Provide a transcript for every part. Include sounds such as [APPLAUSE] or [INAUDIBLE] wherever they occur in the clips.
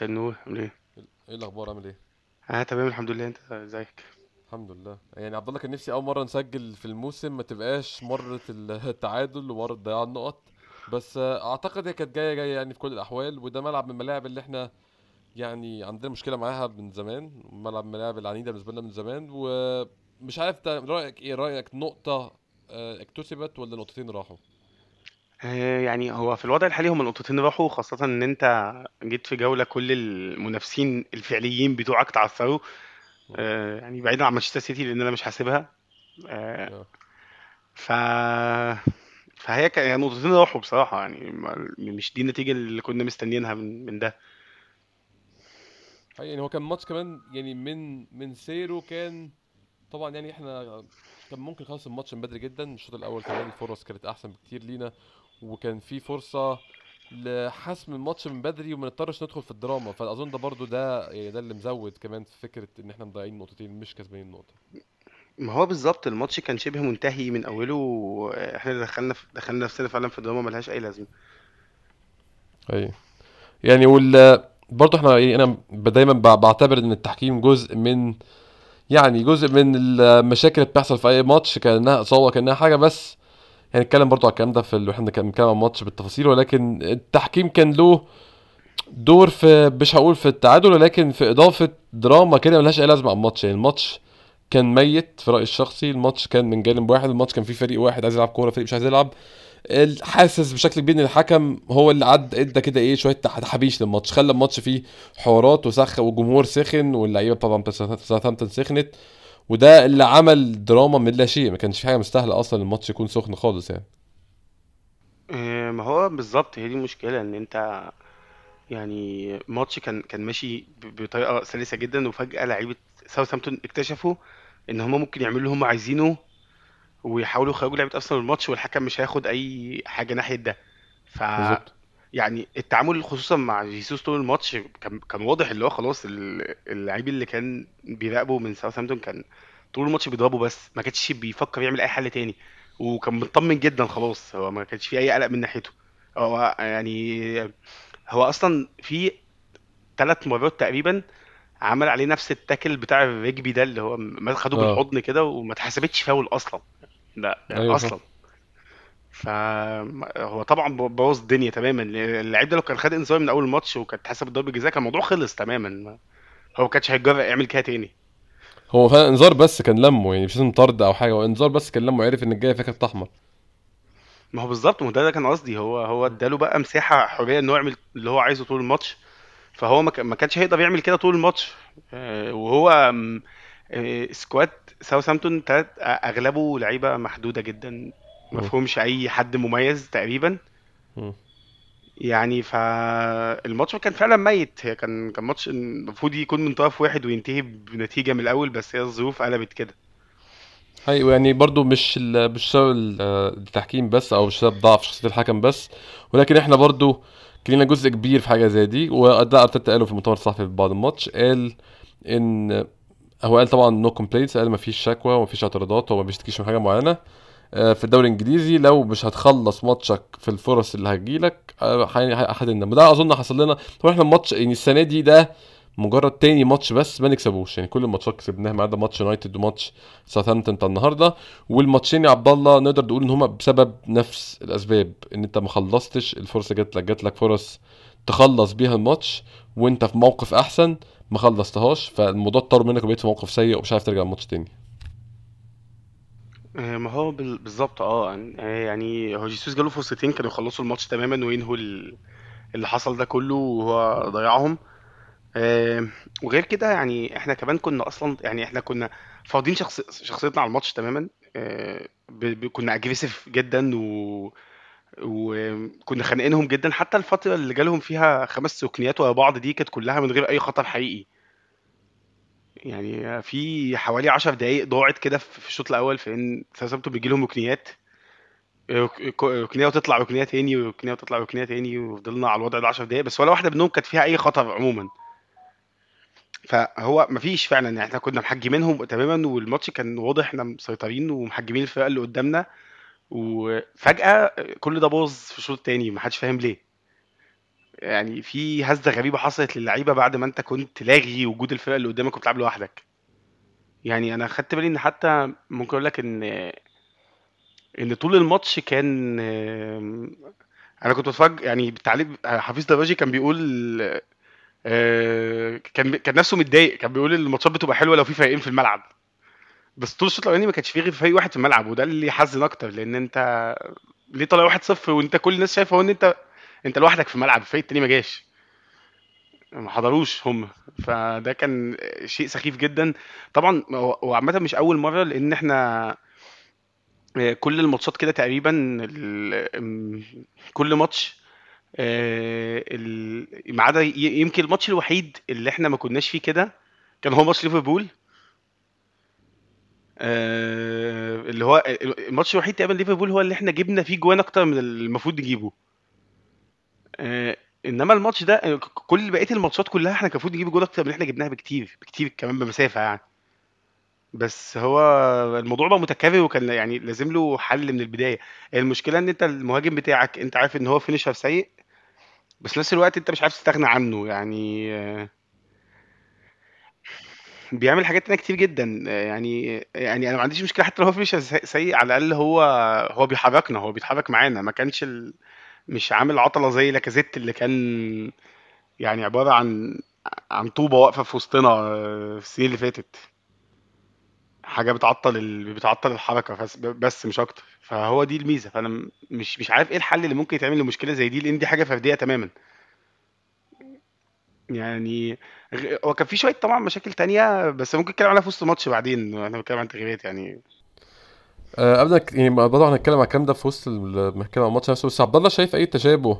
مساء النور عامل إيه؟ إيه الاخبار؟ عامل إيه؟ آه تمام الحمد لله. انت ازيك؟ الحمد لله. يعني عبد الله كان نفسي اول مرة نسجل في الموسم ما تبقاش مرة التعادل ومرة ضياع النقط. بس آه، اعتقد هي كانت جاية جاية يعني في كل الاحوال وده ملعب من الملاعب اللي إحنا يعني عندنا مشكلة معاها من زمان ملعب من الملاعب العنيدة بالنسبة لنا من زمان. ومش عارف تا- رأيك إيه؟ رأيك نقطة آه، اكتسبت ولا نقطتين راحوا؟ آه يعني هو في الوضع الحالي هما النقطتين راحوا خاصة إن أنت جيت في جولة كل المنافسين الفعليين بتوعك تعثروا. آه يعني بعيدا عن مانشستر سيتي لأن أنا مش حاسبها آه آه. ف فهي ك... يعني نقطتين راحوا بصراحة يعني ما- مش دي النتيجة اللي كنا مستنيينها من من ده. يعني هو كان ماتش كمان يعني من من سيره كان طبعا يعني إحنا كان ممكن خلاص الماتش من بدري جدا الشوط الأول كمان الفرص كانت أحسن بكتير لينا. وكان في فرصة لحسم الماتش من بدري وما نضطرش ندخل في الدراما. فأظن ده برضو ده يعني ده اللي مزود كمان في فكرة إن إحنا مضيعين نقطتين مش كسبانين نقطة. ما هو بالظبط الماتش كان شبه منتهي من أوله إحنا اللي دخلنا في... دخلنا نفسنا فعلا في دراما ملهاش أي لازمة. اي يعني وال برضه إحنا يعني أنا دايما بعتبر إن التحكيم جزء من يعني جزء من المشاكل اللي بتحصل في أي ماتش كانها اصابه كأنها حاجة بس هنتكلم برضو على الكلام ده في وإحنا بنتكلم عن الماتش بالتفاصيل ولكن التحكيم كان له دور في مش هقول في التعادل ولكن في إضافة دراما كده ملهاش أي لازمة على الماتش. يعني الماتش كان ميت في رأيي الشخصي الماتش كان من جانب واحد الماتش كان فيه فريق واحد عايز يلعب كورة فريق مش عايز يلعب. حاسس بشكل كبير إن الحكم هو اللي عد إدى كده إيه شوية تحابيش للماتش خلى الماتش فيه حوارات وسخ والجمهور سخن واللعيبة طبعا ساوثهامبتون سخنت. وده اللي عمل دراما من لا شيء ما كانش في حاجة مستاهلة أصلا الماتش يكون سخن خالص يعني. آه، ما هو بالظبط هي دي المشكلة إن أنت يعني ماتش كان كان ماشي ب- بطريقة سلسة جدا وفجأة لعيبة ساوثهامبتون اكتشفوا إن هما ممكن يعملوا اللي هما عايزينه ويحاولوا يخرجوا لعيبة ارسنال من الماتش والحكم مش هياخد أي حاجة ناحية ده. ف بالظبط. يعني التعامل خصوصا مع جيسوس طول الماتش كان كان واضح اللي هو خلاص ال- اللعيب اللي كان بيراقبه من ساوثهامبتون كان طول الماتش بيضربه بس ما كانش بيفكر يعمل أي حل تاني. وكان مطمن جدا خلاص هو ما كانش في أي قلق من ناحيته. هو يعني هو أصلا في ثلاث مرات تقريبا عمل عليه نفس التاكل بتاع الرجبي ده اللي هو ما خده آه. بالحضن كده وما اتحسبتش فاول أصلا. لا أيوه صح أصلا. فهو طبعا بوظ الدنيا تماما. اللعيب ده لو كان خد انذار من أول الماتش وكانت اتحسبت ضربه جزاء كان الموضوع خلص تماما. ما- هو ما كانش هيتجرأ يعمل كده تاني. هو فعلا انذار بس كان لمه يعني مش لازم طرد أو حاجة هو انذار بس كان لمه عرف إن الجاية فيها كارت أحمر. ما هو بالظبط ما ده, ده كان قصدي. هو هو اداله بقى مساحة حرية إن هو يعمل اللي هو عايزه طول الماتش. فهو ما كان- ما كانش هيقدر يعمل كده طول الماتش. آه، وهو آه، squad ساوثهامبتون تلات أغلبه لعيبة محدودة جدا. ما. فيهمش أي حد مميز تقريبا. يعني فالماتش كان فعلا ميت. هي كان كان ماتش المفروض يكون من طرف واحد وينتهي بنتيجة من الأول بس هي الظروف قلبت كده. أيوه يعني برضو مش ال- مش سبب التحكيم بس أو مش سبب ضعف شخصية الحكم بس. ولكن إحنا برضو كان لنا جزء كبير في حاجة زي دي وده أرتيتا قاله في المؤتمر الصحفي بعد الماتش. قال إن هو قال طبعا no complaints قال مفيش شكوى ومفيش اعتراضات هو ما بيشتكيش من حاجة معينة. في الدوري الإنجليزي لو مش هتخلص ماتشك في الفرص اللي هتجيلك آه، هتندم وده أظن حصل لنا. طبعا إحنا الماتش يعني السنة دي ده مجرد تاني ماتش بس ما نكسبوش. يعني كل الماتشات كسبناها ما عدا ماتش يونايتد وماتش ساوثهامبتون بتاع النهارده. والماتشين يا عبد الله نقدر نقول إن هما بسبب نفس الأسباب إن أنت ما خلصتش الفرصة جات لك جات لك فرص تخلص بيها الماتش وأنت في موقف أحسن ما خلصتهاش. فالموضوع اتطور منك وبقيت في موقف سيء ومش عارف ترجع الماتش تاني. آه، ما هو بال- بالظبط آه آه، يعني هو جيسوس جاله فرصتين كانوا يخلصوا الماتش تماما وينهوا ال- اللي حصل ده كله وهو ضيعهم. آه، وغير كده يعني إحنا كمان كنا أصلا يعني إحنا كنا فاضيين شخص شخصيتنا على الماتش تماما. آه، كنا اجريسيف جدا و وكنا خانقينهم جدا. حتى الفترة اللي جالهم فيها خمس ركنيات ورا بعض دي كانت كلها من غير أي خطر حقيقي. يعني في حوالي 10 دقايق ضاعت كده في الشوط الأول في ان ساوثهامبتون بيجي لهم ركنيات. رك- ركنية وتطلع ركنية تاني وركنية وتطلع ركنية تاني وفضلنا على الوضع ده 10 دقايق بس ولا واحدة منهم كانت فيها أي خطر عموما. فهو مفيش فعلا يعني إحنا كنا محجمينهم تماما والماتش كان واضح إحنا مسيطرين ومحجمين الفرقة اللي قدامنا. وفجأة كل ده باظ في الشوط التاني محدش فاهم ليه. يعني في هزة غريبة حصلت للعيبة بعد ما انت كنت لاغي وجود الفرقة اللي قدامك وبتلعب لوحدك. يعني أنا خدت بالي إن حتى ممكن أقول لك إن إن طول الماتش كان أنا كنت بتفرج يعني بالتعليق حفيظ دراجي كان بيقول آه، كان كان نفسه متضايق كان بيقول الماتشات بتبقى حلوة لو في فريقين في الملعب. بس طول الشوط الأولاني ما كانش فيه غير فريق واحد في الملعب وده اللي يحزن أكتر لأن أنت ليه طالع واحد صفر وأنت كل الناس شايفة إن أنت انت لوحدك في الملعب الفريق التاني ما جاش. ما حضروش هم. فده كان شيء سخيف جدا. طبعا هو عامة مش أول مرة لأن إحنا آه، كل الماتشات كده تقريبا كل ماتش آه، ما عدا يمكن الماتش الوحيد اللي إحنا ما كناش فيه كده كان هو ماتش ليفربول. آه، اللي هو الماتش الوحيد تقريبا ليفربول هو اللي إحنا جبنا فيه جوان أكتر من المفروض نجيبه. آه، انما الماتش ده كل بقية الماتشات كلها إحنا كان المفروض نجيب جول أكتر من اللي إحنا جبناها بكتير بكتير كمان بمسافة يعني. بس هو الموضوع بقى متكرر وكان يعني لازم له حل من البداية. المشكلة ان انت المهاجم بتاعك انت عارف ان هو finisher سيء بس نفس الوقت انت مش عارف تستغنى عنه يعني بيعمل حاجات تانية كتير جدا. يعني يعني أنا ما عنديش مشكلة حتى لو هو فينيشر سيء على الأقل هو هو بيحركنا هو بيتحرك معانا. ما كانش ال... مش عامل عطلة زي لاكازيت اللي كان يعني عبارة عن عن طوبة واقفة في وسطنا في السنين اللي فاتت. حاجة بتعطل ال... بتعطل الحركة بس بس مش أكتر. فهو دي الميزة. فأنا مش مش عارف إيه الحل اللي ممكن يتعمل لمشكلة زي دي لأن دي حاجة فردية تماما. يعني هو كان في شوية طبعا مشاكل تانية بس ممكن نتكلم عنها في وسط الماتش بعدين. إحنا بنتكلم عن التغييرات يعني. قبل يعني برضه هنتكلم عن الكلام ده في وسط عن الماتش نفسه بس عبد الله شايف أي تشابه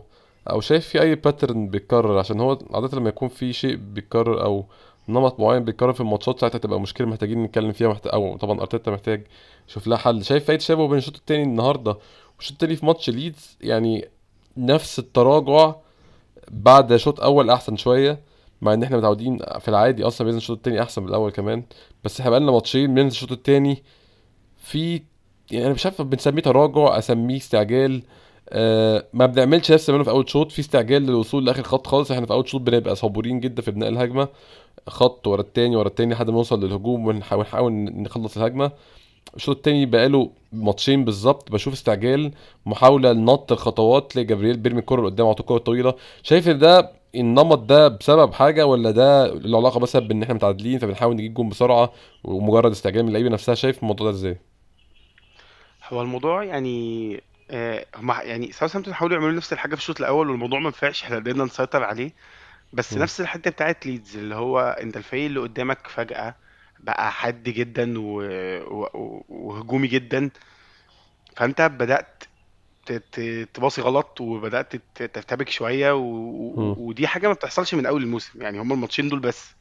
أو شايف في أي pattern بيتكرر؟ عشان هو عادة لما يكون في شيء بيتكرر أو نمط معين بيتكرر في الماتشات ساعتها تبقى مشكلة محتاجين نتكلم فيها محتاج أو طبعا أرتيتا محتاج يشوف لها حل. شايف أي تشابه بين الشوط الثاني النهارده والشوط الثاني في ماتش ليدز؟ يعني نفس التراجع بعد شوط أول أحسن شوية مع إن إحنا متعودين في العادي أصلا بينزل الشوط الثاني أحسن من الأول كمان. بس إحنا بقالنا ماتشين بننزل الشوط الثاني في يعني أنا مش عارف بنسميه تراجع أسميه استعجال. آه ما بنعملش نفس اللي في أول شوط. في استعجال للوصول لآخر خط خالص. إحنا في أول شوط بنبقى صبورين جدا في بناء الهجمة. خط ورا التاني ورا التاني لحد ما نوصل للهجوم ونحاول نخلص الهجمة. الشوط التاني بقاله ماتشين بالظبط. بشوف استعجال محاولة لنط الخطوات لجابرييل بيرمي الكرة قدام على الكرة الطويلة. شايف إن ده النمط ده بسبب حاجة ولا ده له علاقة بس بإن إحنا متعادلين فبنحاول نجيب جون بسرعة ومجرد استعجال من اللعيبة نفسها؟ شايف الموضوع ده إزاي؟ هو الموضوع يعني آه هم يعني ساوثهامبتون حاولوا يعملوا نفس الحاجة في الشوط الأول والموضوع ما نفعش إحنا قدرنا نسيطر عليه. بس م. نفس الحتة بتاعت ليدز اللي هو أنت الفريق اللي قدامك فجأة بقى حاد جدا و... و... وهجومي جدا. فأنت بدأت تباصي غلط وبدأت ترتبك شوية و... ودي حاجة ما بتحصلش من أول الموسم. يعني هما الماتشين دول بس.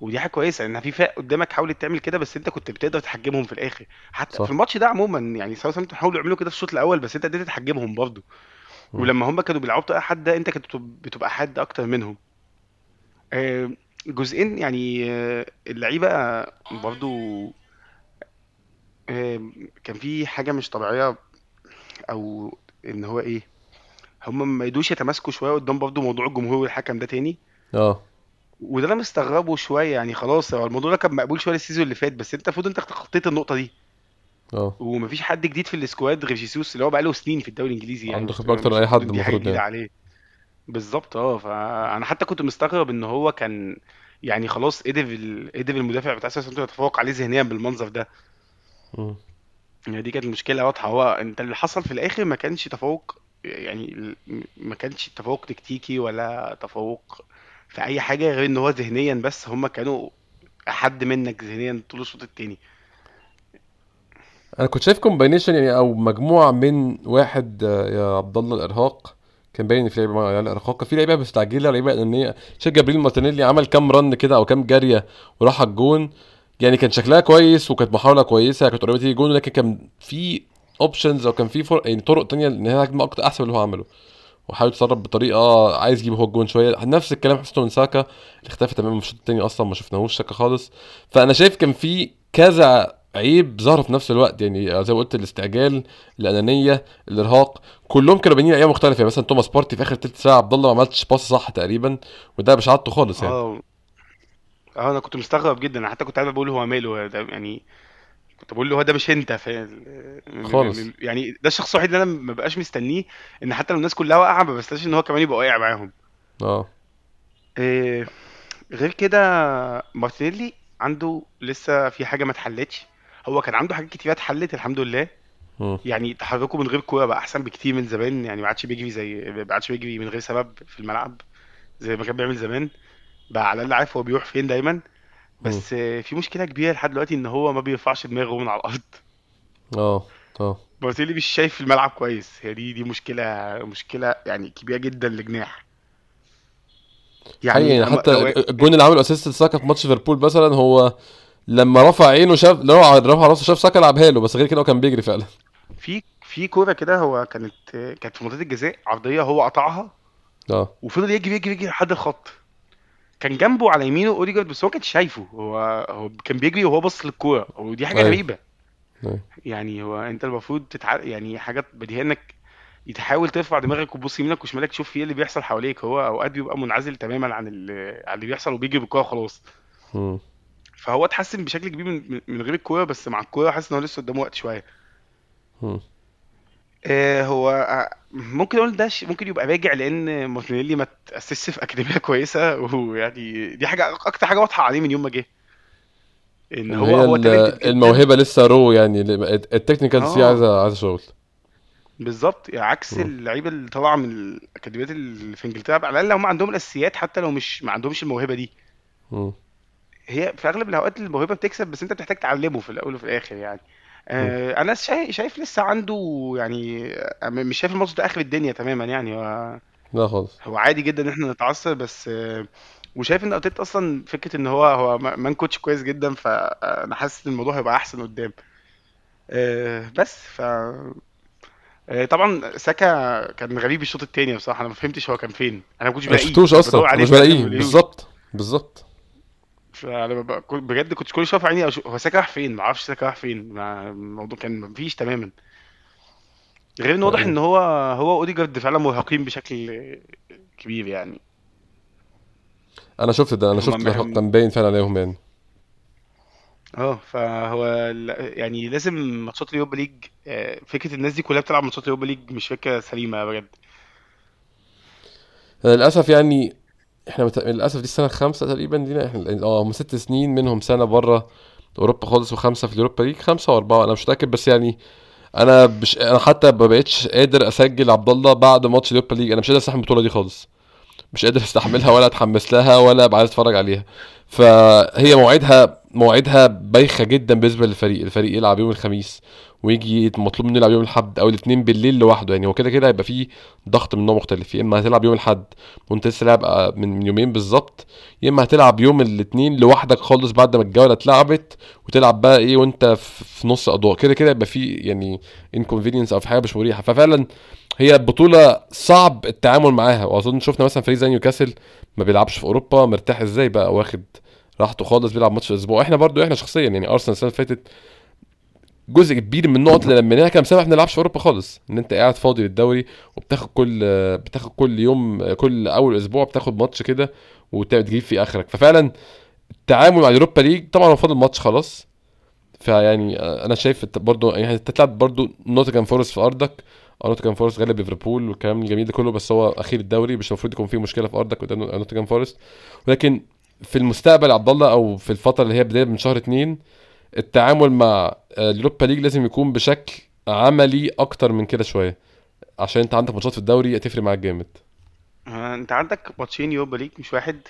ودي حاجة كويسة إن في فرق قدامك حاولت تعمل كده بس أنت كنت بتقدر تحجمهم في الآخر. حتى صح. في الماتش ده عموما يعني ساوثهامبتون حاولوا يعملوا كده في الشوط الأول بس أنت قدرت تحجمهم برضه ولما هم كانوا بيلعبوا بطريقة حادة أنت كنت بتبقى حاد أكتر منهم. آه، جزئين يعني آه، اللعيبة برضه آه، كان في حاجة مش طبيعية أو إن هو إيه هم ما يدوش يتماسكوا شوية قدام برضه موضوع الجمهور والحكم ده تاني. آه. وده أنا مستغربه شوية يعني خلاص هو الموضوع ده كان مقبول شوية ال season اللي فات بس أنت المفروض أنت تخطيت النقطة دي. آه. ومفيش حد جديد في ال squad غير جيسوس اللي هو بقاله سنين في الدوري الإنجليزي يعني. عنده خبرة أكتر من أي حد المفروض يعني. عليه. بالظبط آه فأنا حتى كنت مستغرب إن هو كان يعني خلاص قدر قدر المدافع بتاع ساوثهامبتون يتفوق عليه ذهنيا بالمنظر ده. يعني دي كانت المشكلة واضحة. هو أنت اللي حصل في الآخر ما كانش تفوق يعني ما كانش تفوق تكتيكي ولا تفوق في أي حاجة غير إن هو ذهنيا بس هم كانوا احد منك ذهنيا طول الشوط التاني. أنا كنت شايف combination يعني أو مجموعة من واحد آه، يا عبد الله الإرهاق. كان باين في لعيبة يعني الارهاق في لعيبة مستعجلة لعيبة انانيه شايف جابريل مارتينيلي عمل كام run كده أو كام جارية وراح الجون. يعني كان شكلها كويس وكانت محاولة كويسة كانت قريبة تيجي جون لكن كان في options أو كان في. يعني طرق تانية ان هي أكتر أحسن اللي هو عمله. وحاول يتصرف بطريقة عايز يجيب هو الجون شوية. نفس الكلام حسيته من ساكا اللي اختفى تماما في الشوط الثاني أصلا ما شفناهوش ساكا خالص. فأنا شايف كان في كذا عيب ظهروا في نفس الوقت. يعني زي ما قلت الاستعجال الأنانية الإرهاق كلهم كانوا باينين أيام مختلفة. يعني مثلا توماس بارتي في آخر تلت ساعة عبد الله ما عملتش pass صح تقريبا وده مش عادته خالص يعني. آه. آه أنا كنت مستغرب جدا. حتى كنت قاعد بقول هو ماله. يعني كنت بقول له هو ده مش أنت خالص. يعني ده الشخص الوحيد اللي أنا ما بقاش مستنيه ان حتى لو الناس كلها واقعة ما بستناش ان هو كمان يبقى واقع معاهم. آه. إيه غير كده مارتينيلي عنده لسه في حاجة ما اتحلتش. هو كان عنده حاجات كتير اتحلت الحمد لله. مم. يعني تحركه من غير كورة بقى أحسن بكتير من زمان يعني ما عادش بيجري زي ما عادش بيجري من غير سبب في الملعب زي ما كان بيعمل زمان. بقى على الأقل عارف هو بيروح فين دايما. بس في مشكلة كبيرة لحد دلوقتي إن هو ما بيرفعش دماغه من على الأرض. آه آه. مارتينيلي مش شايف الملعب كويس. هي دي دي مشكلة مشكلة يعني كبيرة جدا لجناح. يعني يعني حتى الجون اللي عمله assist لساكا في ماتش ليفربول مثلا هو لما رفع عينه شاف لو رفع راسه شاف ساكا لعبها له بس غير كده هو كان بيجري فعلا. في في كورة كده هو كانت كانت في منطقة الجزاء عرضية هو قطعها. آه. وفضل يجري يجري يجري لحد الخط. كان جنبه على يمينه اوديجارد بس هو ما كانش شايفه. هو هو كان بيجري وهو باص للكورة. ودي حاجة أيوه. غريبة. أيوه. يعني هو انت المفروض تتع... يعني حاجات بديهية انك تحاول ترفع دماغك وتبص يمينك وشمالك تشوف إيه اللي بيحصل حواليك. هو اوقات بيبقى منعزل تماما عن ال... عن اللي بيحصل وبيجري بالكورة خلاص. فهو اتحسن بشكل كبير من, من غير الكورة بس مع الكورة حاسس إن هو لسه قدامه وقت شوية. آه هو آه، ممكن أقول ده ش- ممكن يبقى راجع لأن مارتينيلي ما تأسسش في أكاديمية [LAUGHS] كويسة ويعني دي حاجة أكتر حاجة واضحة عليه من يوم ما جه إن هو هو ال- جدا الموهبة لسه رو يعني ال technicals فيه آه عايزة عايزة شغل بالظبط يعني عكس مم. اللعيبه اللي طالعه من الأكاديميات اللي في إنجلترا على الأقل هم عندهم الأساسيات حتى لو مش ما عندهمش الموهبة دي مم. هي في اغلب الأوقات الموهبة بتكسب بس أنت بتحتاج تعلمه في الأول وفي الآخر يعني. آه أنا شايف شايف لسه عنده يعني آه، مش شايف الماتش ده آخر الدنيا تماما يعني هو لا خالص. هو عادي جدا إن إحنا نتعصب بس آه، وشايف إن أرتيتا أصلا فكرة إن هو هو مان كوتش كويس جدا فانا حاسس إن الموضوع هيبقى أحسن قدام. آه، بس ف آه، طبعا ساكا كان غريب الشوط التاني بصراحة أنا ما فهمتش هو كان فين. أنا ما كنتش بلاقيه. شفتوش كنت أصلا مش بلاقيه. بالظبط بالظبط. فانا ب- ب- بجد كنت كل شوية في عيني أشوف هو ساكا راح فين؟ ما أعرفش ساكا راح فين. ما- الموضوع كان مفيش تماما. غير إن واضح إن هو هو أوديجارد فعلا مرهقين بشكل كبير يعني. أنا شفت ده أنا هما شفت م- كان باين فعلا عليهم يعني آه فهو ال- يعني لازم ماتشات اليوروبا ليج آه، فكرة الناس دي كلها بتلعب ماتشات اليوروبا ليج مش فكرة سليمة بجد. للأسف يعني إحنا مت... للأسف دي السنة الخامسة تقريبا دينا إحنا آه هم ست سنين منهم سنة بره أوروبا خالص وخمسة في اليوروبا ليج خمسة وأربعة أنا مش متأكد بس يعني أنا مش أنا حتى ما بقتش قادر أسجل عبد الله بعد ماتش اليوروبا ليج أنا مش قادر أستحمل البطولة دي خالص. مش قادر أستحملها ولا أتحمس لها ولا أبقى عايز أتفرج عليها. فهي موعدها موعدها بايخة جدا بالنسبة للفريق الفريق يلعب يوم الخميس. ويجي مطلوب منه يلعب يوم الأحد أو الاثنين بالليل لوحده. يعني هو كده كده هيبقى فيه ضغط من نوع مختلف. يا إما هتلعب يوم الأحد وأنت لسه لاعب آه، من يومين بالظبط يا إما هتلعب يوم الاثنين لوحدك خالص بعد ما الجولة اتلعبت وتلعب بقى إيه وأنت في نص الأضواء. كده كده يبقى فيه يعني inconvenience أو في حاجة مش مريحة. ففعلا هي بطولة صعب التعامل معاها. وأظن شفنا مثلا فريق زي نيوكاسل ما بيلعبش في أوروبا مرتاح إزاي بقى؟ واخد راحته خالص بيلعب ماتش الأسبوع. إحنا برضو إحنا شخصيا يعني ارسنال السنة اللي فاتت جزء كبير من النقط اللي لميناها كان بسبب إحنا ما بنلعبش في أوروبا خالص. إن أنت قاعد فاضي للدوري وبتاخد كل بتاخد كل يوم كل أول أسبوع بتاخد ماتش كده وتجيب فيه آخرك. ففعلا التعامل مع اليوروبا ليج طبعا هو فاضل ماتش خلاص. فيعني أنا شايف برضو يعني انت تلعب برضو نوتنجهام فورست في أرضك. نوتنجهام فورست غلب ليفربول والكلام الجميل ده كله بس هو أخير الدوري. مش المفروض يكون فيه مشكلة في أرضك قدام نوتنجهام فورست ولكن في المستقبل عبد الله أو في الفترة اللي هي بداية من شهر اتنين التعامل مع آه، اليوروبا ليج لازم يكون بشكل عملي أكتر من كده شوية. عشان أنت عندك ماتشات في الدوري هتفرق معاك جامد. آه، أنت عندك ماتشين يوروبا ليج مش واحد.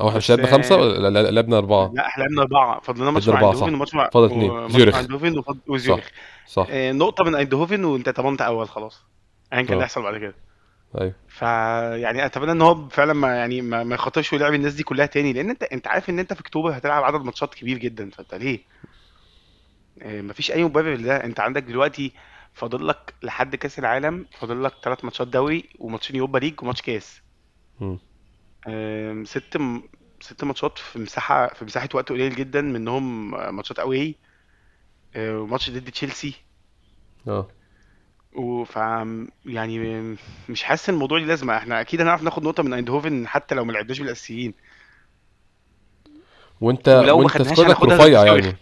هو إحنا مش لعبنا خمسة؟ آه، ولا لا- لا- لعبنا أربعة. لا إحنا لعبنا أربعة. فضلنا ماتش مع ايندهوفن وماتش مع فاضل اتنين. وماتش مع زيورخ. ايندهوفن وفض- صح وزيورخ. صح. آه، نقطة من ايندهوفن وأنت ضمنت أول خلاص. أيا كان اللي هيحصل بعد كده. أيوه. فيعني أتمنى إن هو فعلا ما يعني ما, ما يخاطرش ويلعب الناس دي كلها تاني لأن أنت أنت عارف إن أنت في أكتوبر هتلعب عدد ماتشات كبير جدا فأنت ليه؟ آه، مفيش أي مبرر لده. أنت عندك دلوقتي فاضل لك لحد كأس العالم فاضل لك ثلاث ماتشات دوري وماتشين يوروبا ليج وماتش كاس. ست م... ست ماتشات في مساحة في مساحة وقت قليل جدا منهم ماتشات away وماتش ضد تشيلسي. آه. وف يعني مش حاسس إن الموضوع ليه لازمة. إحنا أكيد هنعرف ناخد نقطة من ايندهوفن حتى لو ما لعبناش بالأساسيين. وانت ولو ما وأنت خدناش سكوادك هناخدها ضد رفيع زيورخ. يعني.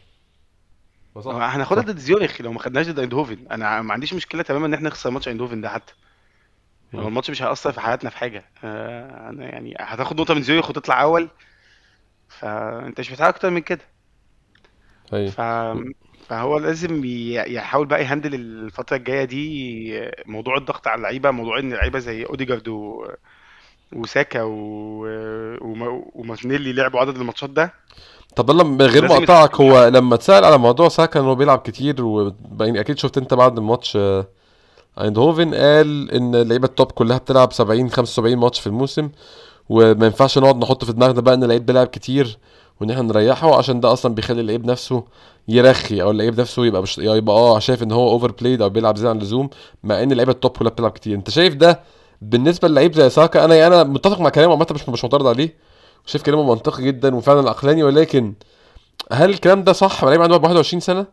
صح هناخدها ضد زيورخ لو ما خدناش ضد ايندهوفن. أنا ما عنديش مشكلة تماما إن إحنا نخسر ماتش ايندهوفن ده حتى. هو. الماتش مش هيأثر في حياتنا في حاجة. آه، أنا يعني هتاخد نقطة من زيورخ وتطلع أول. فأنت مش محتاج أكتر من كده. أيوه ف فهو لازم ي- يحاول بقى ي handle الفترة الجاية دي موضوع الضغط على اللعيبة موضوع إن اللعيبة زي أوديجارد و... وساكا و... وما- ومارتينيلي لعبوا عدد الماتشات ده. طب يلا من غير ما لازم اقطعك يتحسن هو لما اتسأل على موضوع ساكا انه بيلعب كتير وباين أكيد شفت أنت بعد الماتش آه، أيندهوفن قال إن اللعيبة ال top كلها بتلعب 70 75 ماتش في الموسم وما ينفعش نقعد نحط في دماغنا بقى إن اللعيب بيلعب كتير. وإن إحنا نريحه عشان ده أصلا بيخلي اللعيب نفسه يرخي أو اللعيب نفسه يبقى مش يبقى آه شايف إن هو over played أو بيلعب زيادة عن اللزوم مع إن اللعيبة التوب كلها بتلعب كتير. أنت شايف ده بالنسبة للعيب زي ساكا؟ أنا أنا متفق مع كلامه عامة مش مش معترض عليه. شايف كلامه منطقي جدا وفعلا عقلاني ولكن هل الكلام ده صح؟ لعيب عنده 21 سنة؟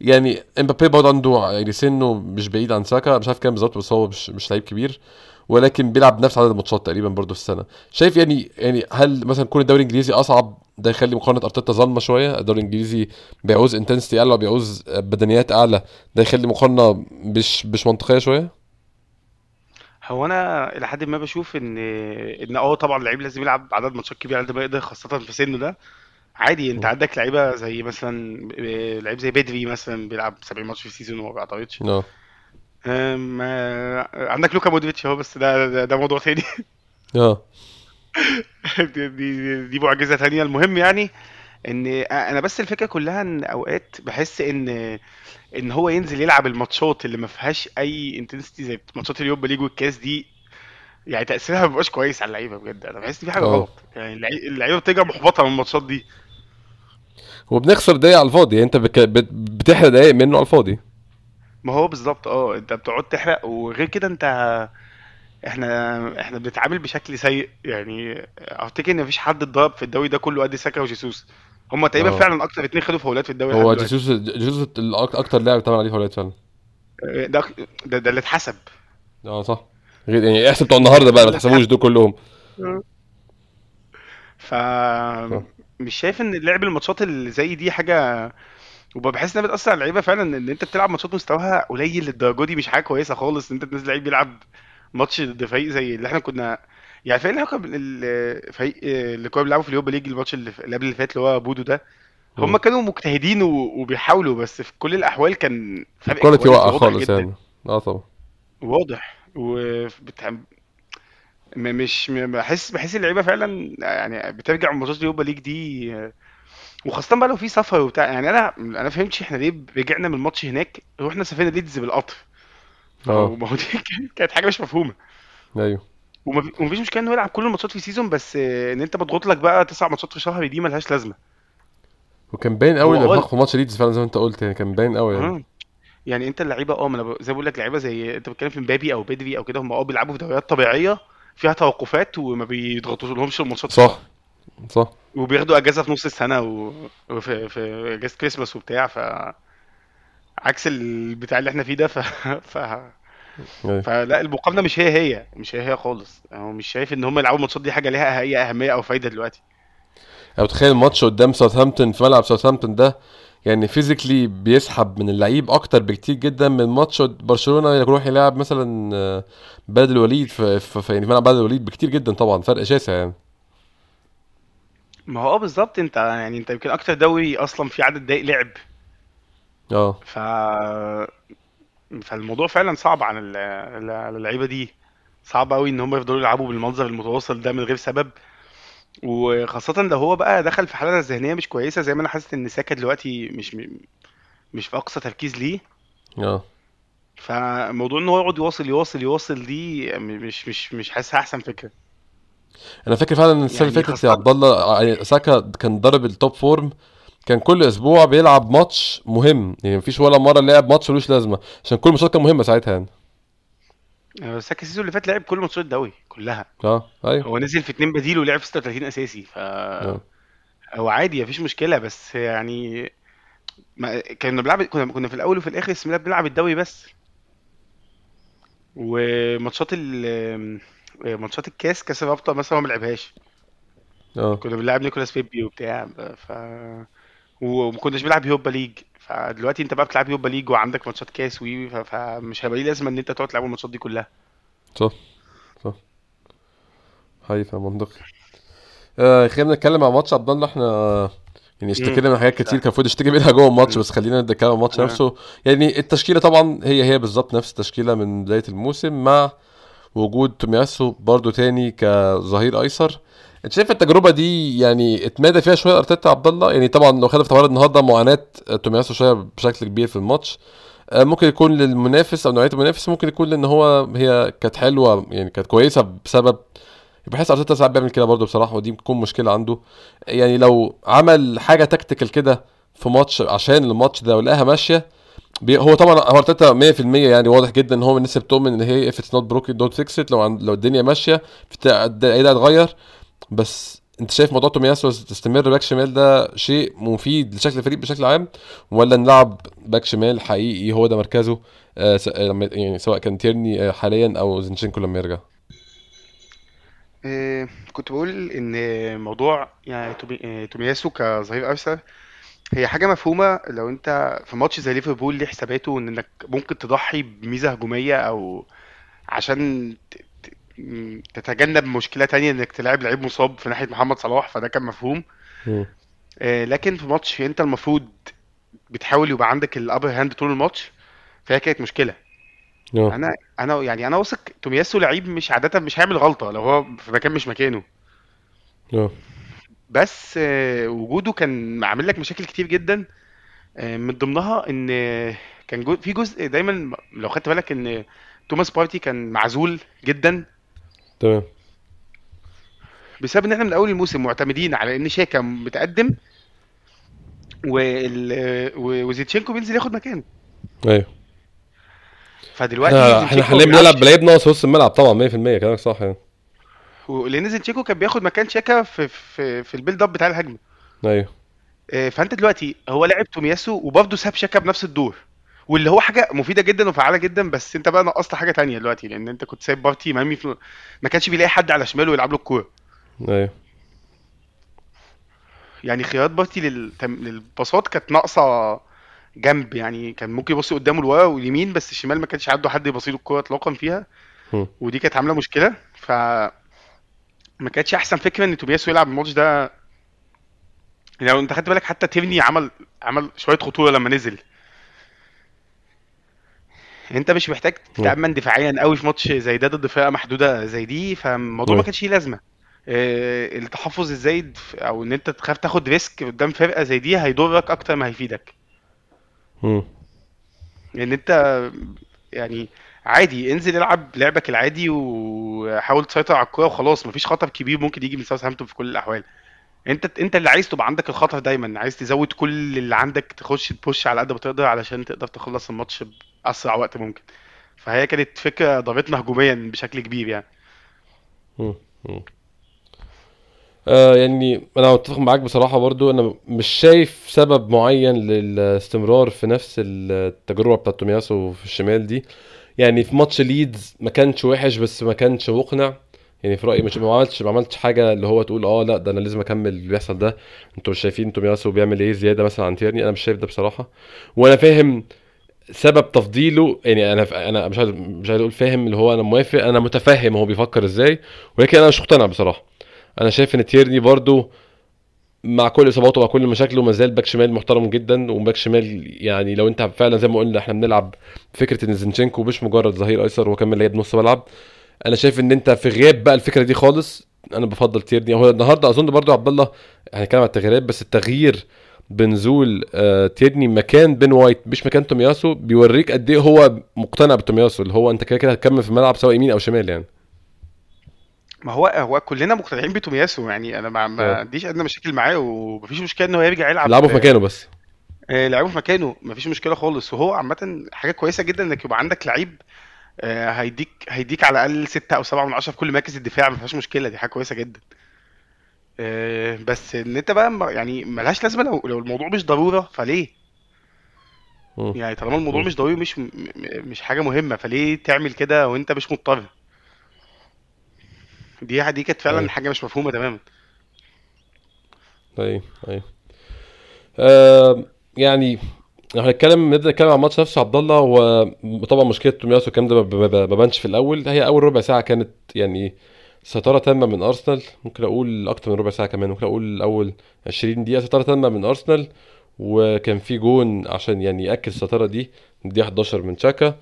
يعني إمبابي برضه عنده يعني سنه مش بعيد عن ساكا مش عارف كام بالظبط بس هو مش مش لعيب كبير ولكن بيلعب نفس عدد الماتشات تقريبا برضه في السنة. شايف يعني يعني هل مثلا كون الدوري الإنجليزي أصعب ده يخلي مقارنة أرتيتا ظالمة شوية. الدوري الإنجليزي بيعوز intensity أعلى وبيعوز بدنيات أعلى. ده يخلي مقارنة مش مش منطقية شوية؟ هو أنا إلى حد ما بشوف ان إن آه طبعا اللعيب لازم يلعب عدد ماتشات كبير على قد ما يقدر خاصة في سنه ده. عادي أنت. عندك لعيبة زي مثلا لعيب زي بيدري مثلا بيلعب 70 ماتش في ال season وما بيعترضش. آه أم، آه، عندك لوكا مودريتش أهو بس ده ده, ده موضوع تاني. آه [LAUGHS] دي, دي, دي معجزة تانية. المهم يعني إن أنا بس الفكرة كلها إن أوقات بحس إن إن هو ينزل يلعب الماتشات اللي ما فيهاش أي intensity زي ماتشات اليوروبا ليج والكاس دي يعني تأثيرها ما بيبقاش كويس على اللعيبة بجد. أنا بحس ان في حاجة آه. غلط. يعني اللعي- اللعيبة بترجع محبطة من الماتشات دي. وبنخسر دقايق على الفاضي. يعني أنت بك... بت... بتحرق دقايق منه على الفاضي. ما هو بالظبط. آه. أنت بتقعد تحرق وغير كده أنت إحنا إحنا بنتعامل بشكل سيء يعني افتكر ان مفيش حد اتضرب في الدوري ده كله قد ساكا وجيسوس. هما تقريبا آه. فعلا أكتر اتنين خدوا فاولات في الدوري هو جيسوس جيسوس أكتر لاعب اتعمل عليه فاولات فعلا. آه، ده ده, ده اللي اتحسب. آه صح. غير يعني احسب بتوع النهارده ده بقى ما [LAUGHS] تحسبوش دول كلهم. ف صح مش شايف إن لعب الماتشات اللي زي دي حاجة وبحس إنها بتأثر على اللعيبة فعلا إن أنت بتلعب ماتشات مستواها قليل للدرجة دي مش حاجة كويسة خالص إن أنت تنزل لعيب بيلعب ماتش ضد فريق زي اللي إحنا كنا يعني الفريق اللي كنا الفريق اللي كنا بنلعبه في اليوروبا league الماتش اللي قبل اللي فات اللي هو بودو ده هم. كانوا مجتهدين و- وبيحاولوا بس في كل الأحوال كان فرق ال quality quality واقع خالص جدا يعني آه طبعا واضح. م- مش بحس بحس اللعيبة فعلا يعني بترجع من ماتشات اليوروبا league دي وخاصة بقى لو في سفر وبتاع يعني أنا أنا فهمتش إحنا ليه رجعنا من الماتش هناك رحنا سافرنا ليدز بالقطر آه. ما هو دي [LAUGHS] كانت حاجة مش مفهومة. أيوه. ومفيش مشكلة انه يلعب كل الماتشات في season بس آه، إن أنت مضغوط لك بقى تسع ماتشات في شهر دي ملهاش لازمة. وكان باين قوي هو الارهاق في ماتش ليدز فعلا زي ما أنت قلت يعني كان باين قوي يعني. يعني أنت اللعيبة آه ما أنا ب- زي ما بقول لك لعيبة زي أنت بتتكلم في مبابي أو بدري أو كده هم آه بيلعبوا في دوريات طبيعية فيها توقفات وما بيضغطوش لهمش الماتشات. في صح. شهر صح. وبياخدوا أجازة في نص السنة و- وفي في اجازه كريسماس وبتاع ف عكس البتاع اللي إحنا فيه ده ف... [LAUGHS] ف... أيوه. فلا المقارنة مش هي هي مش هي هي خالص. هو مش شايف إن هم يلعبوا الماتشات دي حاجة ليها أي أهمية أو فايدة دلوقتي. أنا متخيل الماتش قدام ساوثهامبتون في ملعب ساوثهامبتون ده يعني physically بيسحب من اللعيب أكتر بكتير جدا من ماتش برشلونة يروح يلعب مثلا آه، بلد الوليد في, في, في يعني في ملعب بلد الوليد بكتير جدا طبعا فرق شاسع يعني. ما هو آه بالظبط أنت يعني أنت يمكن أكتر دوري أصلا في عدد دقايق لعب آه. ف فالموضوع فعلا صعب على اللعيبة دي. صعب قوي إن هم يفضلوا يلعبوا بالمنظر المتواصل ده من غير سبب. وخاصة لو هو بقى دخل في حالة ذهنية مش كويسة زي ما أنا حاسس إن ساكا دلوقتي مش مش في أقصى تركيز ليه. آه. فموضوع إن هو يقعد يواصل يواصل يواصل دي مش مش مش حاسسها أحسن فكرة. أنا فاكر فعلا اللي يعني فاتت يا خاصة عبد الله آه، ساكا كان ضرب ال top form كان كل أسبوع بيلعب ماتش مهم. يعني مفيش ولا مرة لعب ماتش ملوش لازمة عشان كل الماتشات كانت مهمة ساعتها يعني. آه، بس ال season اللي فات لعب كل ماتشات الدوري كلها. آه أيوه. هو نزل في اتنين بديل ولعب في 36 أساسي. ف آه. هو عادي مفيش مشكلة. بس يعني ما كنا بنلعب كنا كنا في الأول وفي الآخر اسم الله بنلعب الدوري بس. وماتشات ال ماتشات الكاس كاس الرابطة مثلا ما لعبهاش آه. كنا بنلعب نيكولاس بيبي وبتاع. ف وما كناش بنلعب يوروبا league. فدلوقتي انت بقى بتلعب يوروبا league وعندك ماتشات كاس وي فمش هيبقى ليه لازمة ان انت تقعد تلعب الماتشات دي كلها. صح صح. هاي منطقي. آه خلينا نتكلم عن ماتش عبد الله. إحنا يعني اشتكينا من حاجات كتير كان المفروض نشتكي منها جوه الماتش بس خلينا نتكلم عن الماتش آه. نفسه. يعني التشكيلة طبعا هي هي بالظبط نفس التشكيلة من بداية الموسم مع وجود تومياسو برضو تاني كظهير أيسر. انت شايف التجربة دي يعني اتمادى فيها شوية أرتيتا عبد الله يعني طبعا لو خدنا في اعتبار النهارده معاناة تومياسو شوية بشكل كبير في الماتش. آه، ممكن يكون للمنافس أو نوعية المنافس ممكن يكون لأن هو هي كانت حلوة يعني كانت كويسة بسبب بحس أرتيتا ساعات بيعمل كده برضه بصراحة ودي بتكون مشكلة عنده. يعني لو عمل حاجة تكتيكال كده في ماتش عشان الماتش ده ولقاها ماشية هو طبعا هو أرتيتا 100% يعني واضح جدا إن هو من الناس بتؤمن إن هي it's not broken don't fix it. لو لو الدنيا ماشية إيه ده هتغير بس انت شايف موضوع تومياسو تستمر back شمال ده شيء مفيد لشكل الفريق بشكل عام؟ ولا نلعب back شمال حقيقي هو ده مركزه آه آه، يعني سواء كان تيرني آه، حاليا أو زينشينكو لما يرجع؟ كنت بقول إن موضوع يعني تومي- تومياسو كظهير ايسر هي حاجة مفهومة لو أنت في ماتش زي ليفربول ليه حساباته ان إنك ممكن تضحي بميزة هجومية أو عشان تتجنب مشكلة تانية إنك تلعب لعيب مصاب في ناحية محمد صلاح فده كان مفهوم. آه، لكن في ماتش أنت المفروض بتحاول يبقى عندك ال upper hand طول الماتش فهي كانت مشكلة. آه. أنا أنا يعني أنا واثق تومياسو لعيب مش عادة مش هيعمل غلطة لو هو في مكان مش مكانه. آه. بس آه، وجوده كان عامل لك مشاكل كتير جدا. آه، من ضمنها إن كان في جزء دايما لو خدت بالك إن توماس بارتي كان معزول جدا. تمام. بسبب إن إحنا من أول الموسم معتمدين على إن شاكا متقدم وال وزينشينكو بينزل ياخد مكانه أيوه. فدلوقتي إحنا حاليا بنلعب بلعيب ناقص وسط الملعب طبعا 100% كلامك صح يعني. لأن زينشينكو كان بياخد مكان شاكا في في في ال build up بتاع الهجمة. أيوه. آه، فأنت دلوقتي هو لعب تومياسو وبرضه ساب شاكا بنفس الدور. واللي هو حاجة مفيدة جدا وفعالة جدا بس أنت بقى نقصت حاجة تانية دلوقتي لأن أنت كنت سايب بارتي مرمي في ما كانش بيلاقي حد على شماله يلعب له الكورة. أيوه. يعني خيارات بارتي للتم... للباصات كانت ناقصة جنب يعني كان ممكن يبص قدامه لورا واليمين بس الشمال ما كانش عنده حد يبصيله الكورة اطلاقا فيها. ودي كانت عاملة مشكلة. ف ما كانتش أحسن فكرة إن تومياسو يلعب الماتش ده. يعني لو أنت خدت بالك حتى تيرني عمل عمل شوية خطورة لما نزل. انت مش محتاج مم. تتأمن دفاعيا قوي في ماتش زي ده ضد فرقه محدودة زي دي فالموضوع ما كانش ليه لازمة آه، التحفظ الزايد أو إن أنت تخاف تاخد risk قدام فرقه زي دي هيضرك أكتر ما هيفيدك مم. لأن أنت يعني عادي انزل العب لعبك العادي وحاول تسيطر على الكورة وخلاص مفيش خطر كبير ممكن يجي من ساوثهامبتون في كل الأحوال أنت أنت اللي عايز تبقى عندك الخطر دايما عايز تزود كل اللي عندك تخش تبوش على قد ما تقدر علشان تقدر تخلص الماتش باسرع وقت ممكن. فهي كانت فكرة ضرتنا هجوميا بشكل كبير يعني. آه يعني أنا متفق معاك بصراحة برضو. أنا مش شايف سبب معين للاستمرار في نفس التجربة بتاعت تومياسو في الشمال دي. يعني في ماتش ليدز ما كانش وحش بس ما كانش مقنع. يعني في رأيي مش ما عملتش ما عملتش حاجة اللي هو تقول آه لا ده أنا لازم أكمل اللي بيحصل ده. أنتوا مش شايفين تومياسو بيعمل إيه زيادة مثلا عن تيرني؟ أنا مش شايف ده بصراحة. وأنا فاهم سبب تفضيله يعني أنا أنا مش عايز مش عايز أقول فاهم اللي هو أنا موافق أنا متفهم هو بيفكر إزاي ولكن أنا مش مقتنع بصراحة. أنا شايف إن تيرني برضو مع كل إصاباته ومع كل مشاكله ما زال back شمال محترم جدا و back شمال يعني لو أنت فعلا زي ما قلنا إحنا بنلعب فكرة إن زينشينكو مش مجرد ظهير أيسر هو كمان لعيب نص ملعب. أنا شايف إن أنت في غياب بقى الفكرة دي خالص. أنا بفضل تيرني. هو النهارده أظن برضو عبد الله هنتكلم عن التغييرات بس التغيير بنزول آه تيرني مكان بين وايت مش مكان تومياسو بيوريك قد إيه هو مقتنع بتومياسو اللي هو أنت كده كده هتكمل في الملعب سواء يمين أو شمال يعني. ما هو هو كلنا مقتنعين بتومياسو يعني أنا ما آه. عنديش أدنى مشاكل معاه ومفيش مشكلة إن هو يرجع يلعب لعبه في مكانه بس. آه، لعبه في مكانه مفيش مشكلة خالص. وهو عامة حاجة كويسة جدا إنك يبقى عندك لعيب آه، هيديك هيديك على الأقل ستة أو سبعة من عشرة في كل مراكز الدفاع ما فيهاش مشكلة دي حاجة كويسة جدا. آه، بس إن أنت بقى يعني ملهاش لازمة لو لو الموضوع مش ضرورة فليه؟ مم. يعني طالما الموضوع. مش ضروري مش م- م- مش حاجة مهمة فليه تعمل كده وأنت مش مضطر؟ دي دي كانت فعلا أيوه. حاجة مش مفهومة تماما. أيوه أيوه. آه يعني لو هنتكلم نبدأ نتكلم عن الماتش نفسه عبد الله وطبعا مشكلة تومياسو الكلام ده ما ما- ما بانش في الأول. هي أول ربع ساعة كانت يعني سيطره تامة من أرسنال ممكن أقول أكتر من ربع ساعة كمان ممكن أقول أول 20 دقيقة سيطره تامة من أرسنال وكان في جون عشان يعني يأكد السيطره دي الدقيقة 11 من تشاكا.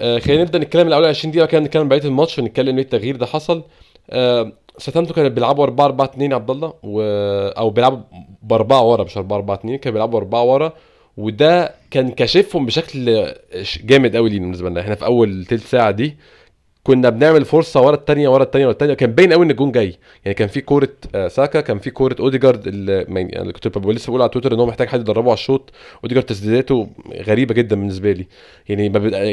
آه خلينا نبدأ نتكلم الأول 20 دقيقة كده نتكلم بقية الماتش ونتكلم ليه التغيير ده حصل. آه ساوثهامبتون كانوا بيلعبوا 4 4 2 يا عبد الله و... أو بيلعبوا بأربعة ورا مش 4 4 2 كانوا بيلعبوا أربعة ورا وده كان كاشفهم بشكل جامد قوي لينا بالنسبة لنا. إحنا في أول تلت ساعة دي كنا بنعمل فرصة ورا الثانية ورا الثانية ورا الثانية كان باين قوي إن الجون جاي. يعني كان في كورة آه، ساكا كان في كورة أوديجارد اللي كنت لسه بقول على تويتر إن هو محتاج حد يدربه على الشوط. أوديجارد تسديداته غريبة جدا بالنسبة لي. يعني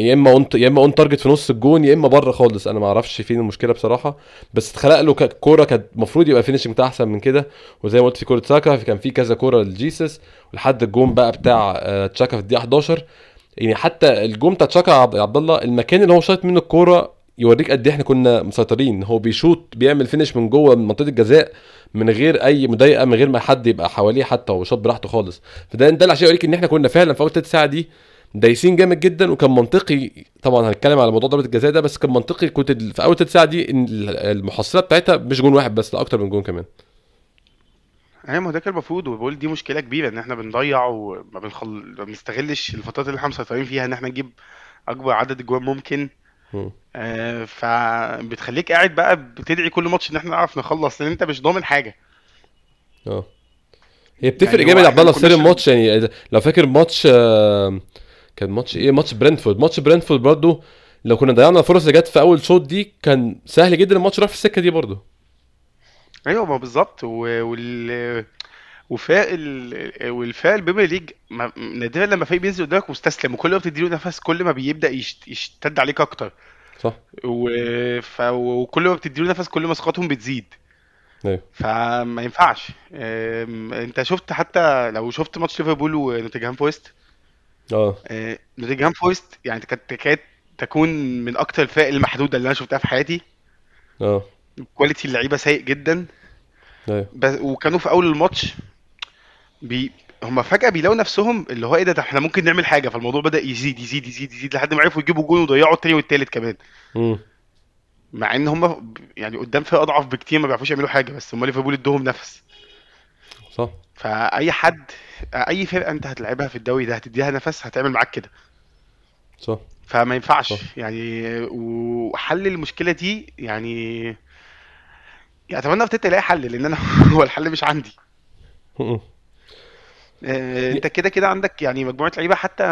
يا إما on يا إما on target في نص الجون يا إما بره خالص. أنا ما أعرفش فين المشكلة بصراحة. بس اتخلق له كورة كانت المفروض يبقى finishing بتاعها أحسن من كده. وزي ما قلت في كورة ساكا كان في كذا كورة لجيسس. لحد الجون بقى بتاع آه، تشاكا في الدقيقة 11 يعني حتى الجون بتاع تشاكا عبد الله المكان اللي هو شايط منه الكورة يوريك قد إيه إحنا كنا مسيطرين. هو بيشوط بيعمل finish من جوه من منطقة الجزاء من غير أي مضايقة من غير ما حد يبقى حواليه حتى هو شاط براحته خالص. فده ده عشان يوريك إن إحنا كنا فعلا في أول تلت ساعة دي دايسين جامد جدا. وكان منطقي طبعا هنتكلم على موضوع ضربة الجزاء ده بس كان منطقي. كنت في أول تلت ساعة دي إن المحصله بتاعتها مش جون واحد بس لا أكتر من جون كمان. أيوه ما ده كان المفروض. وبقول دي مشكلة كبيرة إن إحنا بنضيع وما بنخل... بنستغلش الفترات اللي إحنا مسيطرين فيها إن إحنا نجيب أكبر عدد اجوان ممكن. مم. آه فبتخليك قاعد بقى بتدعي كل ماتش إن إحنا نعرف نخلص لأن أنت مش ضامن حاجة. آه. هي بتفرق يعني جامد عبد الله في سير الماتش يعني لو فاكر ماتش آه، كان ماتش إيه؟ ماتش برنتفورد ماتش برنتفورد برضو لو كنا ضيعنا الفرص اللي جت في أول شوط دي كان سهل جدا الماتش راح في السكة دي برضو. أيوه ما بالظبط. وال وفي ال... وفي ال league ما- نادرا لما فريق بينزل قدامك مستسلم وكل ما بتديله نفس كل ما بيبدأ يشت... يشتد عليك أكتر. صح. و... ف... وكل ما بتديله نفس كل ما ثقتهم بتزيد. أيوه. فما ينفعش. أم، أنت شفت حتى لو شفت ماتش ليفربول ونوتنجهام فورست؟ آه. أه، نوتنجهام فورست يعني كانت كانت تكون من أكتر الفرق المحدودة اللي أنا شفتها في حياتي. آه. quality اللعيبة سيء جدا. أيوه. بس وكانوا في أول الماتش بي هم فجأة بيلاقوا نفسهم اللي هو إيه ده ده إحنا ممكن نعمل حاجة. فالموضوع بدأ يزيد يزيد يزيد يزيد لحد ما عرفوا يجيبوا جون وضيعوا التاني والتالت كمان. مع إن هم يعني قدام فرق أضعف بكتير ما بيعرفوش يعملوا حاجة بس هم ليفربول إدوهم نفس. صح. فأي حد أي فرقة أنت هتلعبها في الدوري ده هتديها نفس هتعمل معاك كده. صح. فما ينفعش. صح. يعني وحل المشكلة دي يعني يعني اتمنى ارتيتا يلاقي حل لأن أنا [LAUGHS] هو الحل مش عندي. انت كده كده عندك يعني مجموعة لعيبة حتى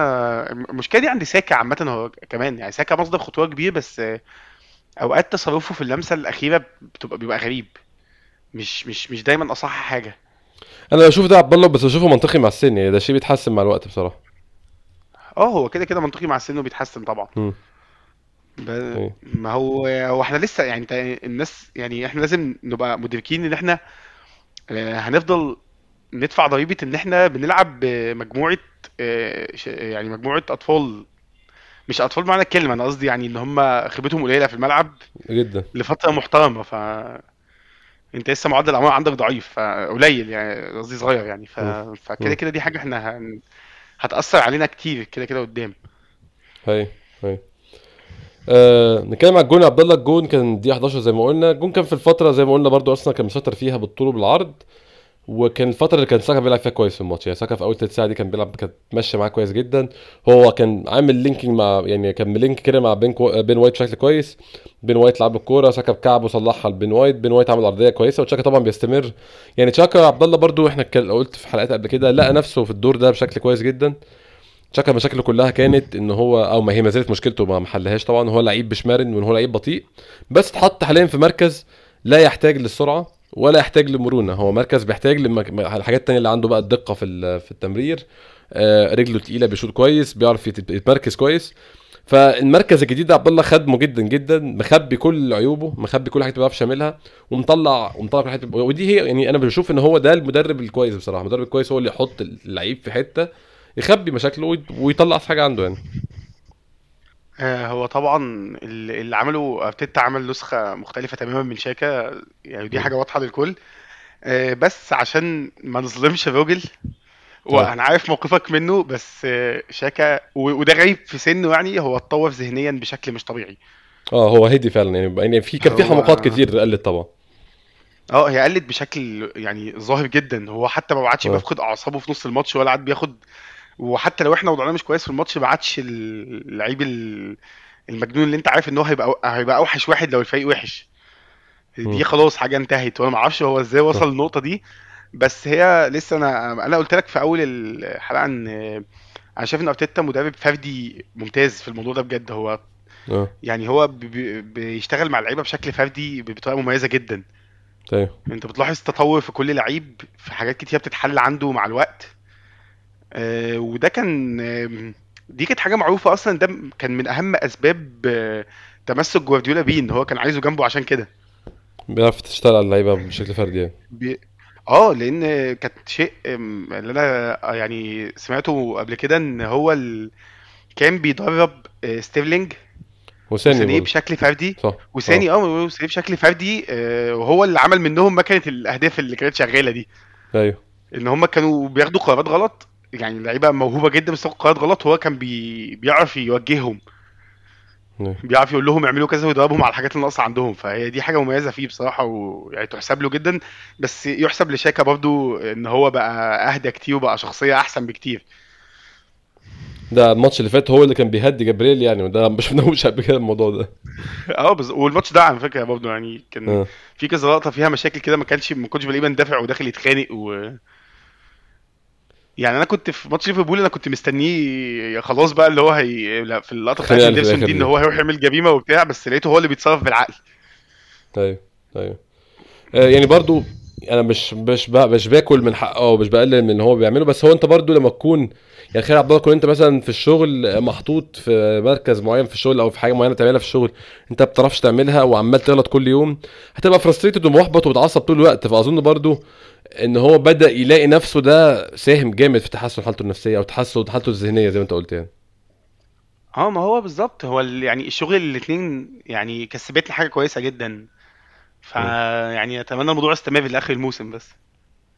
المشكلة دي عند ساكا عامة هو كمان يعني ساكا مصدر خطورة كبير بس آه، أوقات تصرفه في اللمسة الأخيرة بتبقى بيبقى غريب. مش مش مش دايما أصح حاجة. أنا بشوف ده عبد الله بس بشوفه منطقي مع السن يعني ده شيء بيتحسن مع الوقت بصراحة. آه هو كده كده منطقي مع السن وبيتحسن طبعا. ب... أيوه ما هو هو إحنا لسه يعني الناس يعني إحنا لازم نبقى مدركين إن إحنا آه، هنفضل ندفع ضريبة إن إحنا بنلعب بمجموعة آه، يعني مجموعة أطفال. مش أطفال معنى الكلمة أنا قصدي يعني إن هم خبرتهم قليلة في الملعب جدا. لفترة محترمة. ف أنت لسه معدل الاعمار عندك ضعيف فقليل يعني قصدي صغير يعني. ف... فكده كده دي حاجة إحنا هن... هتأثر علينا كتير كده كده قدام. هاي هاي. آه نتكلم على الجون عبد الله. الجون كان دي 11 زي ما قلنا. الجون كان في الفترة زي ما قلنا برضو أصلا كان مسيطر فيها بالطول وبالعرض. وكان الفترة اللي كان ساكا بيلعب فيها كويس في الماتش. يعني ساكا في أول ثلث ساعة دي كان بيلعب كانت ماشية معاه كويس جدا. هو كان عامل linking مع يعني كان ملينك كده مع بين كو... بين وايت بشكل كويس. بين وايت لعب الكورة ساكا بكعبه صلحها لبين وايت. بين وايت عمل عرضية كويسة وتشاكا طبعا بيستمر. يعني تشاكا عبد الله برضو إحنا قلت في حلقات قبل كده لقى نفسه في الدور ده بشكل كويس جدا. شكل مشاكله كلها كانت إن هو أو ما هي ما زالت مشكلته ما محلهاش طبعا. هو لعيب مش مرن وان هو لعيب بطيء. بس اتحط حاليا في مركز لا يحتاج للسرعة. ولا يحتاج للمرونه هو مركز بيحتاج للحاجات التانية اللي عنده بقى الدقة في في التمرير. آه، رجله تقيلة بيشوط كويس بيعرف يتمركز كويس. فالمركز الجديد ده عبد الله خدمه جدا جدا مخبي كل عيوبه مخبي كل حاجة ما بيعرفش يعملها ومطلع ومطلع كل حاجة ودي هي يعني أنا بشوف إن هو ده المدرب الكويس بصراحة. المدرب الكويس هو اللي يحط اللعيب في حتة يخبي مشاكله ويطلع حاجة عنده يعني. آه، هو طبعا اللي عمله أرتيتا عمل نسخة مختلفة تماما من شاكا يعني دي حاجة واضحة للكل. آه، بس عشان ما نظلمش الراجل وأنا عارف موقفك منه بس شاكا وده غريب في سنه يعني هو اتطور ذهنيا بشكل مش طبيعي. آه هو هدي فعلا يعني يعني في كان في حماقات كتير قلت طبعا. آه هي قلت بشكل يعني ظاهر جدا. هو حتى ما عادش بيفقد أعصابه في نص الماتش ولا عاد بياخد وحتى لو إحنا وضعنا مش كويس في الماتش ما عادش اللعيب المجنون اللي انت عارف ان هو هيبقى هيبقى أوحش واحد لو الفريق وحش. دي خلاص حاجة انتهت وأنا ما أعرفش هو إزاي وصل للنقطه دي. بس هي لسه أنا أنا قلت لك في اول الحلقة ان أنا شايف ان ارتيتا مدرب فردي ممتاز في الموضوع ده بجد. هو أه. يعني هو بيشتغل مع اللعيبة بشكل فردي بطريقة مميزة جدا. طيب. انت بتلاحظ تطور في كل لعيب في حاجات كتير بتتحل عنده مع الوقت. آه وده كان دي كانت حاجة معروفة أصلا ده كان من أهم أسباب آه، تمسك جوارديولا بيه إن هو كان عايزه جنبه عشان كده. بيعرف يشتغل على اللعيبة بشكل فردي يعني. بي... آه لأن كانت شيء اللي أنا يعني سمعته قبل كده إن هو ال... كان بيدرب آه، ستيرلينج وساني بشكل فردي. صح. وساني آه وساني بشكل فردي آه، وهو اللي عمل منهم مكنة الأهداف اللي كانت شغالة دي. أيوه. إن هم كانوا بياخدوا قرارات غلط. يعني لعيبة موهوبة جدا بس قرارات غلط هو كان بي... بيعرف يوجههم. نعم. بيعرف يقول لهم اعملوا كذا ويضربهم على الحاجات اللي ناقصة عندهم. فهي دي حاجة مميزة فيه بصراحة ويعني تحسب له جدا. بس يحسب لشاكا برضو إن هو بقى أهدى كتير وبقى شخصية أحسن بكتير. ده الماتش اللي فات هو اللي كان بيهدي جبريل يعني وده مش شفناهوش قبل كده الموضوع ده. آه بس والماتش ده على فكرة برضه يعني كان آه. في كذا لقطة فيها مشاكل كده ما كانش ما كنتش بلاقيه دافع وداخل يتخانق و يعني أنا كنت في ماتش ليفربول أنا كنت مستنيه خلاص بقى اللي هو هي في اللقطة بتاعت دي إن هو هيروح يعمل جريمة وبتاع بس لقيته هو اللي بيتصرف بالعقل. أيوه أيوه آه يعني برضو أنا مش مش مش باكل من حقه أو مش بقلل من اللي هو بيعمله. بس هو انت برضو لما تكون يعني خير عبد الله تكون انت مثلا في الشغل محطوط في مركز معين في الشغل أو في حاجة معينة تعملها في الشغل انت ما بتعرفش تعملها وعمال تغلط كل يوم هتبقى فرستريتد ومحبط ومتعصب طول الوقت. فأظن برضو إن هو بدأ يلاقي نفسه ده ساهم جامد في تحسن حالته النفسية أو تحسن حالته الذهنية زي ما انت قلت يعني. آه ما هو بالظبط. هو يعني الشغل الاثنين يعني كسبتنا حاجة كويسة جدا. فيعني أتمنى الموضوع يستمر لآخر الموسم بس.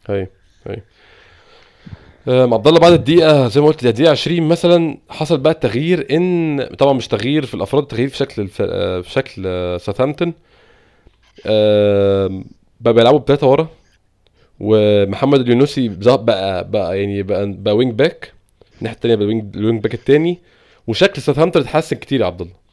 أيوه أيوه عبد الله بعد الدقيقة زي ما قلت الدقيقة 20 مثلا حصل بقى التغيير إن طبعا مش تغيير في الأفراد تغيير في شكل في شكل ساوثهامبتون بقى بيلعبوا بثلاثه ورا ومحمد اليونسي بقى بقى يعني بقى, بقى wing back الناحية الثانية بقى ال wing, back الثاني وشكل ساوثهامبتون اتحسن كتير يا عبد الله.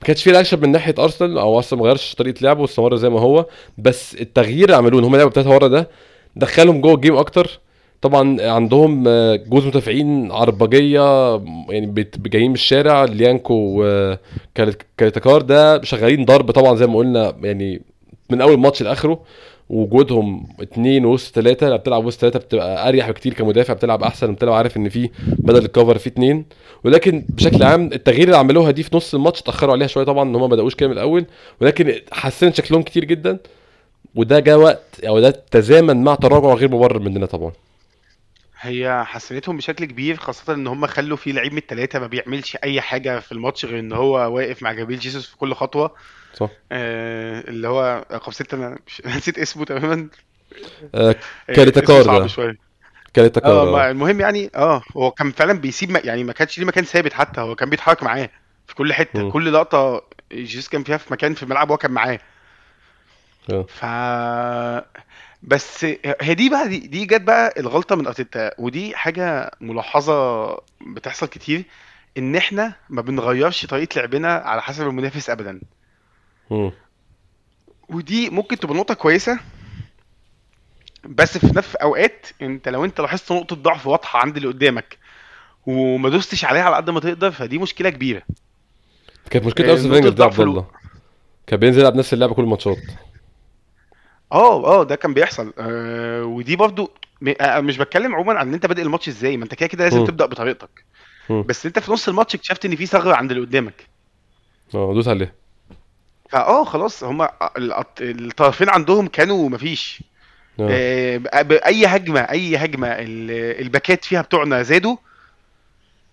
ما كانش في reaction من ناحية أرسنال أو أصلا ما غيرش طريقة لعبه واستمر زي ما هو. بس التغيير اللي عملوه إن هم لعبوا بثلاثه ورا ده دخلهم جوه ال game أكتر. طبعا عندهم آه، جوز مدافعين عربجية يعني جايين من الشارع ليانكو وكاريتاكار ده شغالين ضرب طبعا زي ما قلنا يعني من أول ماتش لآخره. وجودهم اتنين وسط ثلاثة لما بتلعب وسط ثلاثة بتبقى أريح بكتير كمدافع بتلعب أحسن بتلعب عارف إن في بدل الكفر في اتنين. ولكن بشكل عام التغيير اللي عملوها دي في نص الماتش اتأخروا عليها شوية طبعا إن هم ما بدأوش كده من الأول ولكن حسنت شكلهم كتير جدا وده جاء وقت أو ده تزامن مع تراجع غير مبرر مننا طبعا. هي حسنتهم بشكل كبير خاصة إن هم خلوا في لعيب من التلاتة ما بيعملش أي حاجة في الماتش غير إن هو واقف مع جابريل جيسوس في كل خطوة. صح. آه اللي هو رقم ستة أنا [LAUGHS] نسيت اسمه تماما. آه كاليتا كار صعب شوية. كاليتا كار آه, آه. المهم يعني آه هو كان فعلا بيسيب يعني ما كانش ليه مكان ثابت حتى هو كان بيتحرك معاه في كل حتة. م. كل لقطة جيسوس كان فيها في مكان في الملعب هو كان معاه. آه. ف بس هي دي بقى دي, دي جت بقى الغلطة من أرتيتا. ودي حاجة ملاحظة بتحصل كتير إن إحنا ما بنغيرش طريقة لعبنا على حسب المنافس ابدا. م. ودي ممكن تبقى نقطة كويسة بس في نفس أوقات أنت لو أنت لاحظت نقطة ضعف واضحة عند اللي قدامك وما دوستش عليها على قد ما تقدر فدي مشكلة كبيرة. كانت مشكلة آه، أرسنال فينجر ده ضعف عبد الله كان بينزل يلعب نفس اللعبة كل الماتشات. آه آه ده كان بيحصل. آه ودي برضو م- آه مش بتكلم عموما عن إن أنت بادئ الماتش إزاي ما أنت كده كده لازم مم. تبدأ بطريقتك. مم. بس أنت في نص الماتش اكتشفت إن في ثغرة عند اللي قدامك. آه دوس عليها. فاه خلاص هما الطرفين عندهم كانوا مفيش. آه. ب- اي هجمة أي هجمة ال- الباكات فيها بتوعنا زادوا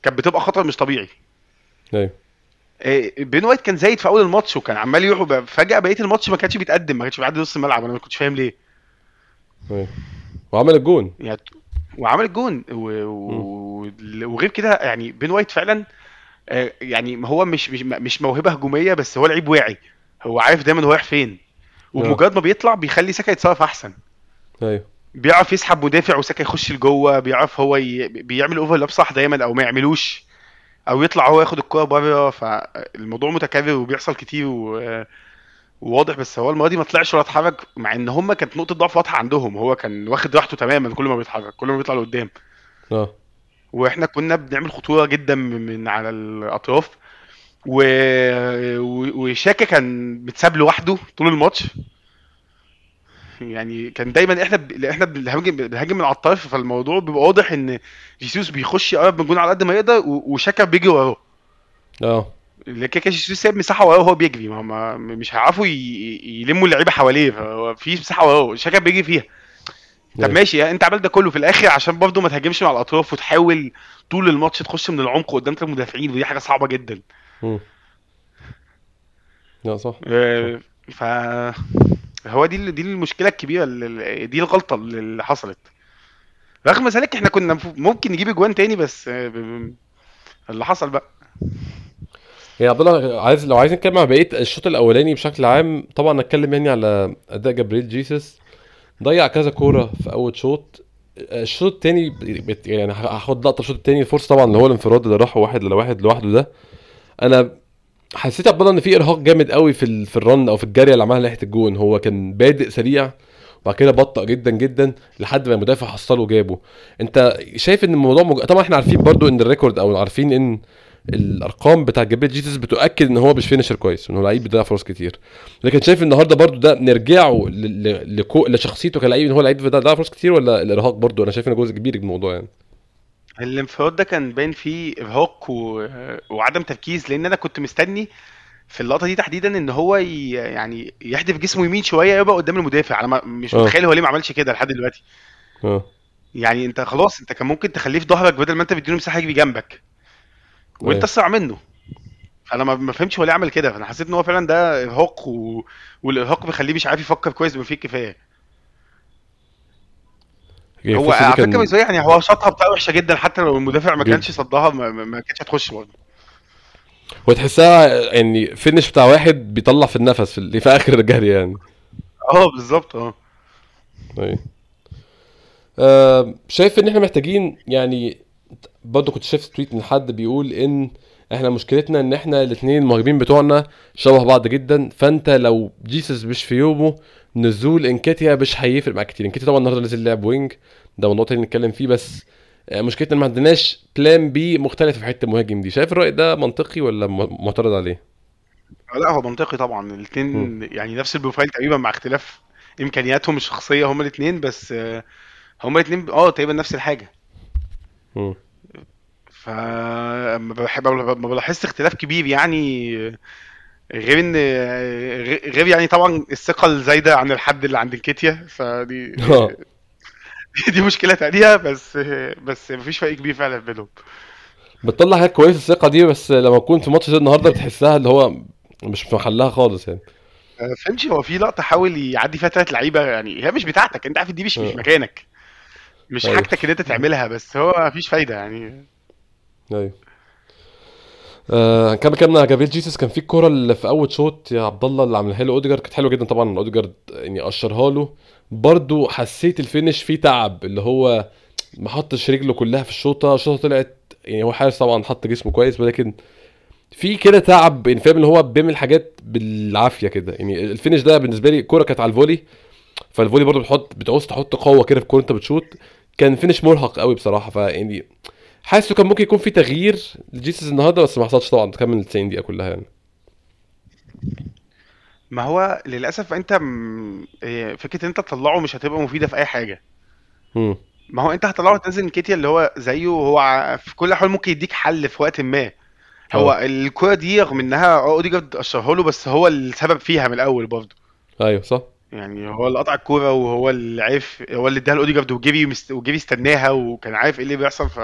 كانت بتبقى خطر مش طبيعي. أيوه. آه، بين وايت كان زايد في أول الماتش وكان عمال يروح فجأة بقية الماتش ما كانش بيتقدم ما كانش بيعدي نص الملعب أنا ما كنتش فاهم ليه. أيوه. وعمل الجون. يعني وعمل الجون و... و... وغير كده يعني بين وايت فعلا آه، يعني هو مش مش مش موهبة هجومية بس هو لعيب واعي. هو عارف دايما هو رايح فين. آه. وبمجرد ما بيطلع بيخلي ساكا يتصرف أحسن. أيوه. بيعرف يسحب مدافع وساكا يخش لجوه بيعرف هو ي... بيعمل overlap صح دايما أو ما يعملوش. أو يطلع هو ياخد الكوره بره فالموضوع متكرر وبيحصل كتير و... وواضح. بس هو المرة دي ما طلعش ولا اتحرك مع إن هم كانت نقطة ضعف واضحة عندهم. هو كان واخد راحته تماما كل ما بيتحرك كل ما بيطلع لقدام. آه. وإحنا كنا بنعمل خطورة جدا من على الأطراف. و... وشاكا كان متساب لوحده طول الماتش. يعني كان دايما إحنا ب... إحنا بنهاجم بنهاجم من على الطرف فالموضوع بيبقى واضح إن جيسوس بيخش يقرب من الجون على قد ما يقدر و... وشاكا بيجري وراه. آه. اللي كده كده جيسوس سايب مساحة وراه وهو بيجري ما هم مش هيعرفوا ي... يلموا اللعيبة حواليه فهو في مساحة وراه شاكا بيجري فيها. طب أيوه ماشي يعني أنت عملت ده كله في الآخر عشان برضه ما تهاجمش مع الأطراف وتحاول طول الماتش تخش من العمق قدام المدافعين ودي حاجة صعبة جدا. لا صح. صح. آه، ف هو دي ال- دي المشكلة الكبيرة دي الغلطة اللي حصلت. رغم ذلك إحنا كنا مف- ممكن نجيب اجوان تاني بس آه، ب- ب- اللي حصل بقى. يا عبد الله عايز لو عايز نتكلم عن بقية الشوط الأولاني بشكل عام طبعا نتكلم يعني على أداء جبريل جيسس. ضيع كذا كورة في أول شوط. الشوط التاني بت- يعني هاخد لقطة الشوط التاني الفرصة طبعا اللي هو الانفراد اللي راح واحد لواحد لوحده ده. أنا حسيت عبد الله إن في إرهاق جامد قوي في. في ال run أو في الجري اللي عملها ناحية الجون. هو كان بادئ سريع وبعد كده بطأ جدا جدا لحد ما المدافع حصله وجابه. أنت شايف إن الموضوع مج... طبعا إحنا عارفين برضو إن ال record أو عارفين إن الأرقام بتاع جابريل جيسوس بتؤكد إن هو مش finisher كويس إن هو لعيب بيضيع فرص كتير. لكن شايف النهارده برضو ده نرجعه ل... ل... لكو... لشخصيته كلاعب إن هو لعيب بيضيع فرص كتير ولا الإرهاق برضو؟ أنا شايف ان جزء كبير من الموضوع يعني. الانفراد ده كان باين فيه إرهاق و... وعدم تركيز لأن أنا كنت مستني في اللقطة دي تحديدا إن هو ي... يعني يحدف جسمه يمين شوية يبقى قدام المدافع. أنا ما... مش آه. متخيل هو ليه ما عملش كده لحد دلوقتي. آه. يعني أنت خلاص أنت كان ممكن تخليه في ظهرك بدل ما أنت بتديله مساحة يجري جنبك. وأنت أيوه أسرع منه. فأنا ما فهمتش هو ليه عمل كده. فأنا حسيت إن هو فعلا ده إرهاق و... والإرهاق بيخليه مش عارف يفكر كويس بما فيه الكفايه هو الفرصه دي على فكرة كان يعني هو شاطها بتاعه وحشة جدا حتى لو المدافع ما كانش صدها ما, ما كانتش هتخش برضه. وتحسها يعني finish بتاع واحد بيطلع في النفس في, ال- في آخر الجري يعني. آه بالظبط آه. أيوه آه شايف إن إحنا محتاجين يعني برضه كنت شايف tweet من حد بيقول إن إحنا مشكلتنا إن إحنا الاثنين المهاجمين بتوعنا شبه بعض جدا فأنت لو جيسس مش في يومه نزول نكيتيا مش هيفرق معاك كتير نكيتيا طبعا النهارده نزل لعب wing ده موضوع تاني نتكلم فيه بس آه، مشكلتنا ما عندناش plan B مختلف في حتة المهاجم دي شايف الرأي ده منطقي ولا معترض عليه؟ لا هو منطقي طبعا. الاثنين يعني نفس ال profile تقريبا مع اختلاف إمكانياتهم الشخصية هما الاثنين بس آه، هما الاثنين آه تقريبا نفس الحاجة. فما بحب ما بلاحظش اختلاف كبير يعني غير إن غير يعني طبعا الثقة الزايدة عن الحد اللي عند انكيتيا فدي آه. [LAUGHS] دي مشكلة تانية بس بس مفيش فرق كبير فعلا بينهم. بتطلع حاجات كويسة الثقة دي بس لما تكون في ماتش زي النهارده بتحسها اللي هو مش في محلها خالص يعني. مفيش هو في لقطة حاول يعدي فيها ثلاث لعيبة يعني هي مش بتاعتك انت عارف دي مش مش آه. مكانك. مش أيوه. حاجتك ان انت تعملها بس هو مفيش فايدة يعني. أيوه. آه كان كلامنا جابريل جيسس كان في الكوره اللي في أول شوط يا عبد الله اللي عملها له أوديجارد كانت حلوة جدا طبعا أوديجارد يعني قشرها له. برضو حسيت ال finish فيه تعب اللي هو ما حطش رجله كلها في الشوطة الشوطة طلعت يعني هو حارس طبعا حط جسمه كويس ولكن في كده تعب يعني فاهم اللي هو بيعمل حاجات بالعافية كده. يعني ال finish ده بالنسبة لي الكوره كانت على ال volley فال volley برضو بتحط بتعوز تحط قوة كده في الكورة انت بتشوط. كان finish مرهق قوي بصراحة فيعني حاسه كان ممكن يكون في تغيير لجيسس النهارده بس ما حصلش طبعا. كمل ال 90 دقيقة كلها يعني. ما هو للأسف أنت م... إيه، فكرة إن أنت تطلعه مش هتبقى مفيدة في أي حاجة. ما هو أنت هتطلعه تنزل نكيتيا اللي هو زيه هو في كل الأحوال ممكن يديك حل في وقت ما. هو آه الكرة دي رغم إنها اوديجارد قشرها له بس هو السبب فيها من الأول برضه. أيوه صح. يعني هو اللي قطع الكوره وهو اللي عارف هو اللي اداها لاوديجارد وجيبي مست... وجيبي استناها وكان عارف إيه اللي بيحصل ف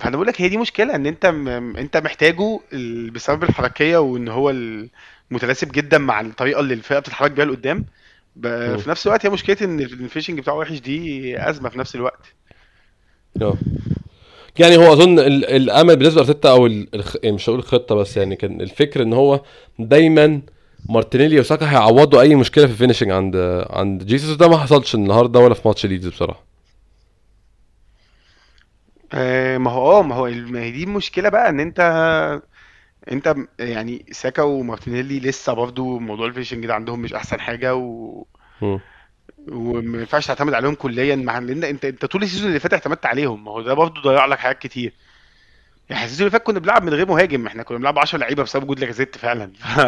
فانا بقول لك هي دي مشكلة ان انت م... انت محتاجه ال- بسبب الحركية وان هو متناسب جدا مع الطريقة اللي الفرقه بتتحرك بيها لقدام. ب... في نفس الوقت هي مشكلة إن ال finishing بتاعه وحش دي أزمة في نفس الوقت. آه. يعني هو أظن ال- الأمل بالنسبة لأرتيتا أو ال- الخ... يعني مش هقول الخطة بس يعني كان الفكر إن هو دايما مارتينيلي وساكا هيعوضوا أي مشكلة في ال finishing عند عند جيسوس ده ما حصلش النهارده ولا في ماتش ليدز بصراحة. ما هو آه ما هو ما هي دي المشكلة بقى إن أنت أنت يعني ساكا ومارتينيلي لسه برضو موضوع ال finishing ده عندهم مش أحسن حاجة و... وما ينفعش تعتمد عليهم كليا مع لأن أنت أنت طول ال season اللي فات اعتمدت عليهم ما هو ده برضو ضيع لك حاجات كتير. يعني ال season اللي فات كنا بنلعب من غير مهاجم إحنا كنا بنلعب 10 لعيبة بسبب وجود لاكازيت فعلا. [LAUGHS] ف...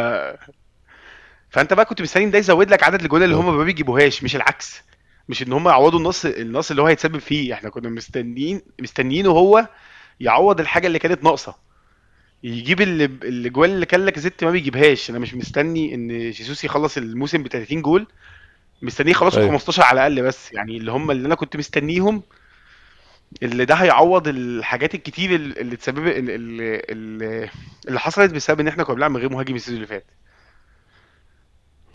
فأنت بقى كنت مستني ده يزود لك عدد الجوان اللي هم ما بيجيبوهاش مش العكس. مش إن هم يعوضوا النص النص اللي هو هيتسبب فيه. إحنا كنا مستنيين مستنيينه هو يعوض الحاجة اللي كانت ناقصة. يجيب اللي الاجوان اللي كان لاكازيت ما بيجيبهاش. أنا مش مستني إن جيسوس يخلص الموسم ب 30 جول. مستنيه يخلصوا أيوه. 15 على الأقل بس. يعني اللي هم اللي أنا كنت مستنيهم اللي ده هيعوض الحاجات الكتير اللي اللي تسبب اللي, اللي, اللي حصلت بسبب إن إحنا كنا بنلعب من غير مهاجم ال season اللي فات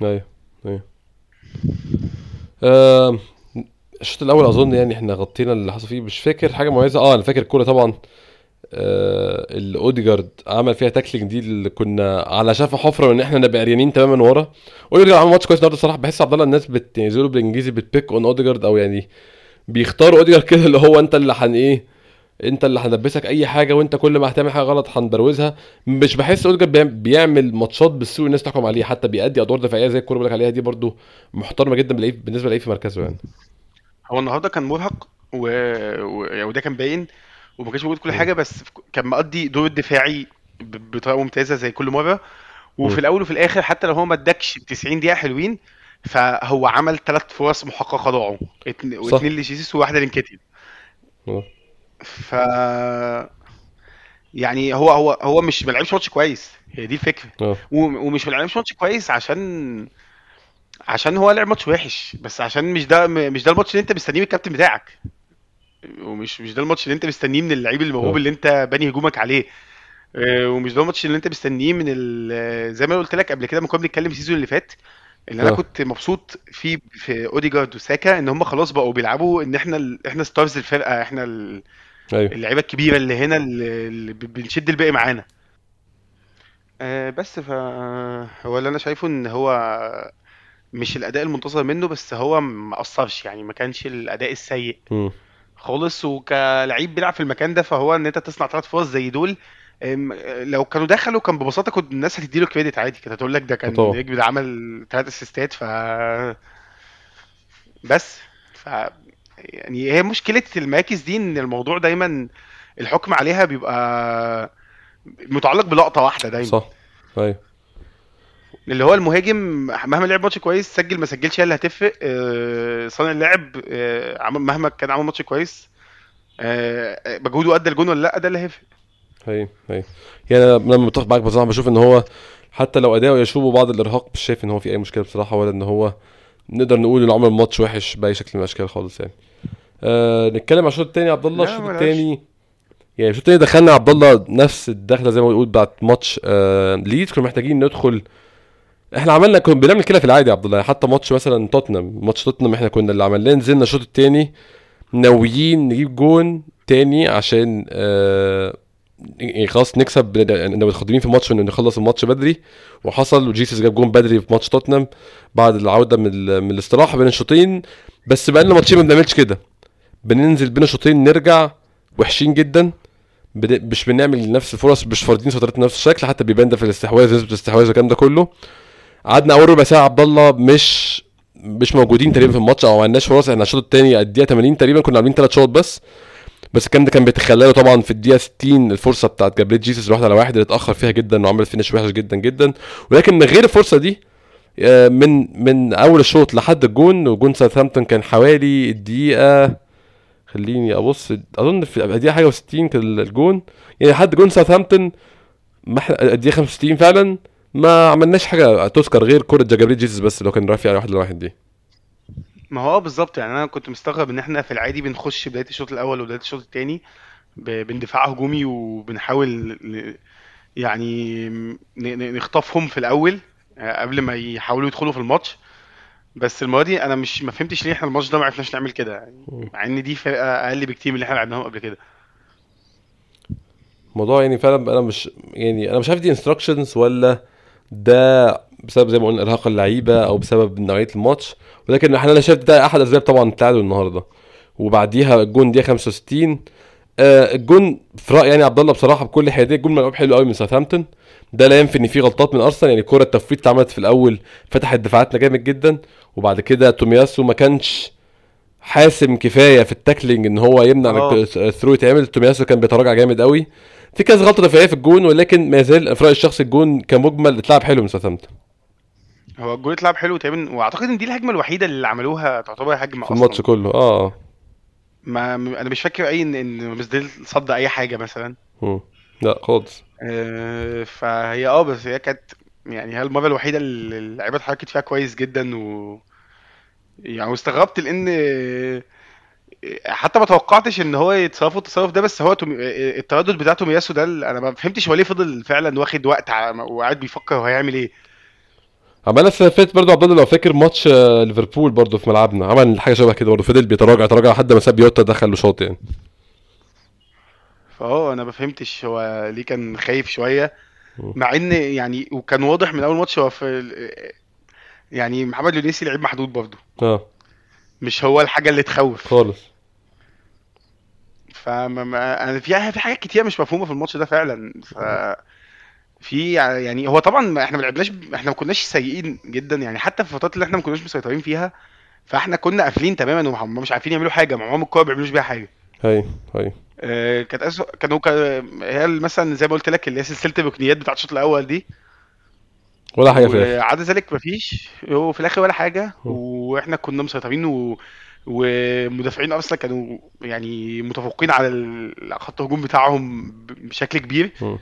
أيوه أيوه. الشوط الأول أظن يعني إحنا غطينا اللي حصل فيه. مش فاكر حاجة مميزة. آه أنا فاكر الكوره طبعا آه اللي أوديجارد عمل فيها tackling دي اللي كنا على شفا حفرة من إن إحنا نبقى عريانين تماما ورا. أوديجارد عمل ماتش كويس النهارده الصراحة. بحس عبد الله الناس بت يعني بالإنجليزي بت pick on اوديجارد أو يعني بيختاروا اوديجارد كده اللي هو أنت اللي هن إيه انت اللي هنلبسك اي حاجة وانت كل ما هتعمل حاجة غلط هنبروزها مش بحس بيعم- بيعمل ماتشات بالسوء الناس تحكم عليه حتى بيأدي ادوار دفاعية زي الكورة اللي بقولك عليها دي برضو محترمة جدا بالنسبة للاقيه في مركزه يعني هو النهارده كان مرهق و... و... وده كان باين وما كانش موجود كل. حاجة بس كان مقضي دور الدفاعي. بطريقة ممتازة زي كل مرة وفي. الأول وفي الآخر حتى لو هو ما ادكش 90 دقيقة حلوين فهو عمل ثلاث فرص محققة ضاعوا واثنين لجيسيس وواحدة لنكيتي آه ف يعني هو هو هو مش ما لعبش ماتش كويس. هي دي الفكرة. آه. وم- ومش ما لعبش ماتش كويس عشان عشان هو لعب ماتش وحش. بس عشان مش ده مش ده الماتش اللي انت مستنيه من الكابتن بتاعك. ومش مش ده الماتش اللي انت مستنيه من اللعيب الموهوب آه. اللي انت باني هجومك عليه. آه، ومش ده الماتش اللي انت مستنيه من ال- زي ما قلت لك قبل كده لما كنا بنتكلم ال season اللي فات اللي أنا آه. كنت مبسوط فيه في اوديجارد وساكا ان هم خلاص بقوا بيلعبوا ان إحنا ال... إحنا stars الفرقة إحنا ال- أيوه. اللعيبة الكبيرة اللي هنا اللي بنشد الباقي معانا. آه، بس ف هو اللي أنا شايفه إن هو مش الأداء المنتظر منه بس هو ما اثرش يعني ما كانش الأداء السيء. خالص. وكلعيب بيلعب في المكان ده فهو إن أنت تصنع ثلاث فرص زي دول لو كانوا دخلوا كان ببساطة كنت الناس هتديله كريدت عادي. كانت هتقول لك ده كان ده عمل ثلاث أسيستات ف بس ف يعني هي مشكلة المراكز دي إن الموضوع دايما الحكم عليها بيبقى متعلق بلقطة واحدة دايما. صح. أيوه. اللي هو المهاجم مهما لعب ماتش كويس سجل ما سجلش هي اللي هتفرق. آه، صانع اللعب آه، عمل- مهما كان عمل ماتش كويس آه، مجهوده أدى الجون ولا لأ ده اللي هيفرق. أيوه أيوه. يعني أنا أنا متفق معاك بصراحة بشوف إن هو حتى لو اداؤه يشوبه بعض الإرهاق مش شايف إن هو في أي مشكلة بصراحة ولا إن هو نقدر نقول ان عمل الماتش وحش بأي شكل من الأشكال خالص يعني. آه نتكلم على الشوط الثاني عبد الله الشوط الثاني يعني الشوط الثاني دخلنا عبد الله نفس الدخلة زي ما بنقول بعد ماتش آه ليدز. كنا محتاجين ندخل. إحنا عملنا كنا بنعمل كده في العادي يا عبد الله حتى ماتش مثلا توتنهام ماتش توتنهام إحنا كنا اللي عملناه. نزلنا الشوط الثاني ناويين نجيب جون تاني عشان آه يعني خلاص نكسب. نبقى متقدمين في الماتش وان نخلص الماتش بدري. وحصل وجيسوس جاب جون بدري في ماتش توتنهام بعد العودة من من الاستراحة بين الشوطين. بس بقى لنا ماتشين ما بنعملش كده. بننزل بين الشوطين نرجع وحشين جدا. مش بنعمل نفس الفرص مش فاردين سيطرتنا نفس الشكل. حتى بيبان ده في الاستحواذ نسبه الاستحواذ والكلام ده كله. قعدنا أول ربع ساعة عبد الله مش مش موجودين تقريبا في الماتش أو ما عندناش فرص. إحنا الشوط الثاني الدقيقه 80 تقريبا كنا عاملين ثلاث شوط بس. بس الكلام ده كان بيتخلله طبعا في الدقيقة 60 الفرصة بتاعت جابريل جيسوس الواحد على واحد اللي اتأخر فيها جدا وعمل finish وحش جدا جدا. ولكن من غير الفرصة دي آه، من من أول الشوط لحد الجون وجون ساوثهامبتون كان حوالي الدقيقة خليني أبص أظن في الدقيقة حاجة و60 كان الجون. يعني لحد جون ساوثهامبتون ما إحنا الدقيقة 65 فعلا ما عملناش حاجة تذكر غير كرة جابريل جيسوس بس لو كان رافع على واحد لواحد دي. ما هو آه بالظبط يعني أنا كنت مستغرب إن إحنا في العادي بنخش بداية الشوط الأول وبداية الشوط الثاني باندفاع هجومي وبنحاول ن- يعني ن- ن- نخطفهم في الأول آه، قبل ما يحاولوا يدخلوا في الماتش. بس المرة دي أنا مش ما فهمتش ليه إحنا الماتش ده ما عرفناش نعمل كده يعني مع إن دي فرقة أقل بكتير من اللي إحنا لعبناهم قبل كده. الموضوع يعني فعلا أنا مش يعني أنا مش عارف دي instructions ولا ده بسبب زي ما قلنا إرهاق اللعيبة أو بسبب نوعية الماتش. ولكن إحنا أنا شايف ده أحد أسباب طبعا التعادل النهارده. وبعديها الجون دي 65 آه الجون في رايي يعني عبد الله بصراحة بكل حيادية الجون ملعوب حلو قوي من ساوثهامبتون. ده لا ينفي إن في غلطات من أرسنال يعني كرة التفويت اتعملت في الأول فتحت دفاعاتنا جامد جدا. وبعد كده تومياسو ما كانش حاسم كفاية في ال tackling إن هو يمنع إن ال through يتعمل. تومياسو كان بيتراجع جامد قوي. في كذا غلطة دفاعية في الجون ولكن ما زال في رايي الشخصي الجون كمجمل اتلعب حلو من ساوثهامبتون. هو الجول اتلعب حلو تقريبا وأعتقد إن دي الهجمة الوحيدة اللي عملوها تعتبر هجمة في الماتش كله آه ما أنا مش فاكر أي إن إن مسديل صد أي حاجة مثلا مم. لا خالص آه، فهي آه بس هي كانت يعني هي المرة الوحيدة اللي اللعيبة اتحركت فيها كويس جدا و يعني واستغربت لأن آه، حتى ما توقعتش إن هو يتصرفوا التصرف ده بس هو. آه، التردد بتاع تومياسو ده أنا ما فهمتش هو ليه فضل فعلا واخد وقت. وقاعد بيفكر هو هيعمل إيه عملنا السنة اللي فاتت برضه عبد الله لو فاكر ماتش آه، ليفربول برضه في ملعبنا. عمل حاجة شبه كده برضه. فضل بيتراجع يتراجع لحد ما ساب يوتا دخل له شوط يعني. فهو أنا ما فهمتش هو ليه كان خايف شوية. مع إن يعني وكان واضح من أول ماتش هو في ال- يعني محمد اليونسي لعيب محدود برضه. آه. مش هو الحاجة اللي تخوف. خالص. فما ما أنا في في حاجات كتير مش مفهومة في الماتش ده فعلا. ف في يعني هو طبعا ما إحنا ما لعبناش إحنا ما كناش سيئين جدا يعني حتى في الفترات اللي إحنا ما كناش مسيطرين فيها فاحنا كنا قافلين تماما وهم مش عارفين يعملوا حاجة معاهم الكوره ما بيعملوش بيها حاجة. هاي هاي. آه، كانت أسوأ كانوا كا- هي مثلا زي ما قلت لك اللي هي سلسلة الركنيات بتاعت الشوط الأول دي. ولا حاجة في الآخر وعدا ذلك مفيش هو في الآخر ولا حاجة. وإحنا كنا مسيطرين و... ومدافعين ارسنال كانوا يعني متفوقين على خط الهجوم بتاعهم بشكل كبير. مم.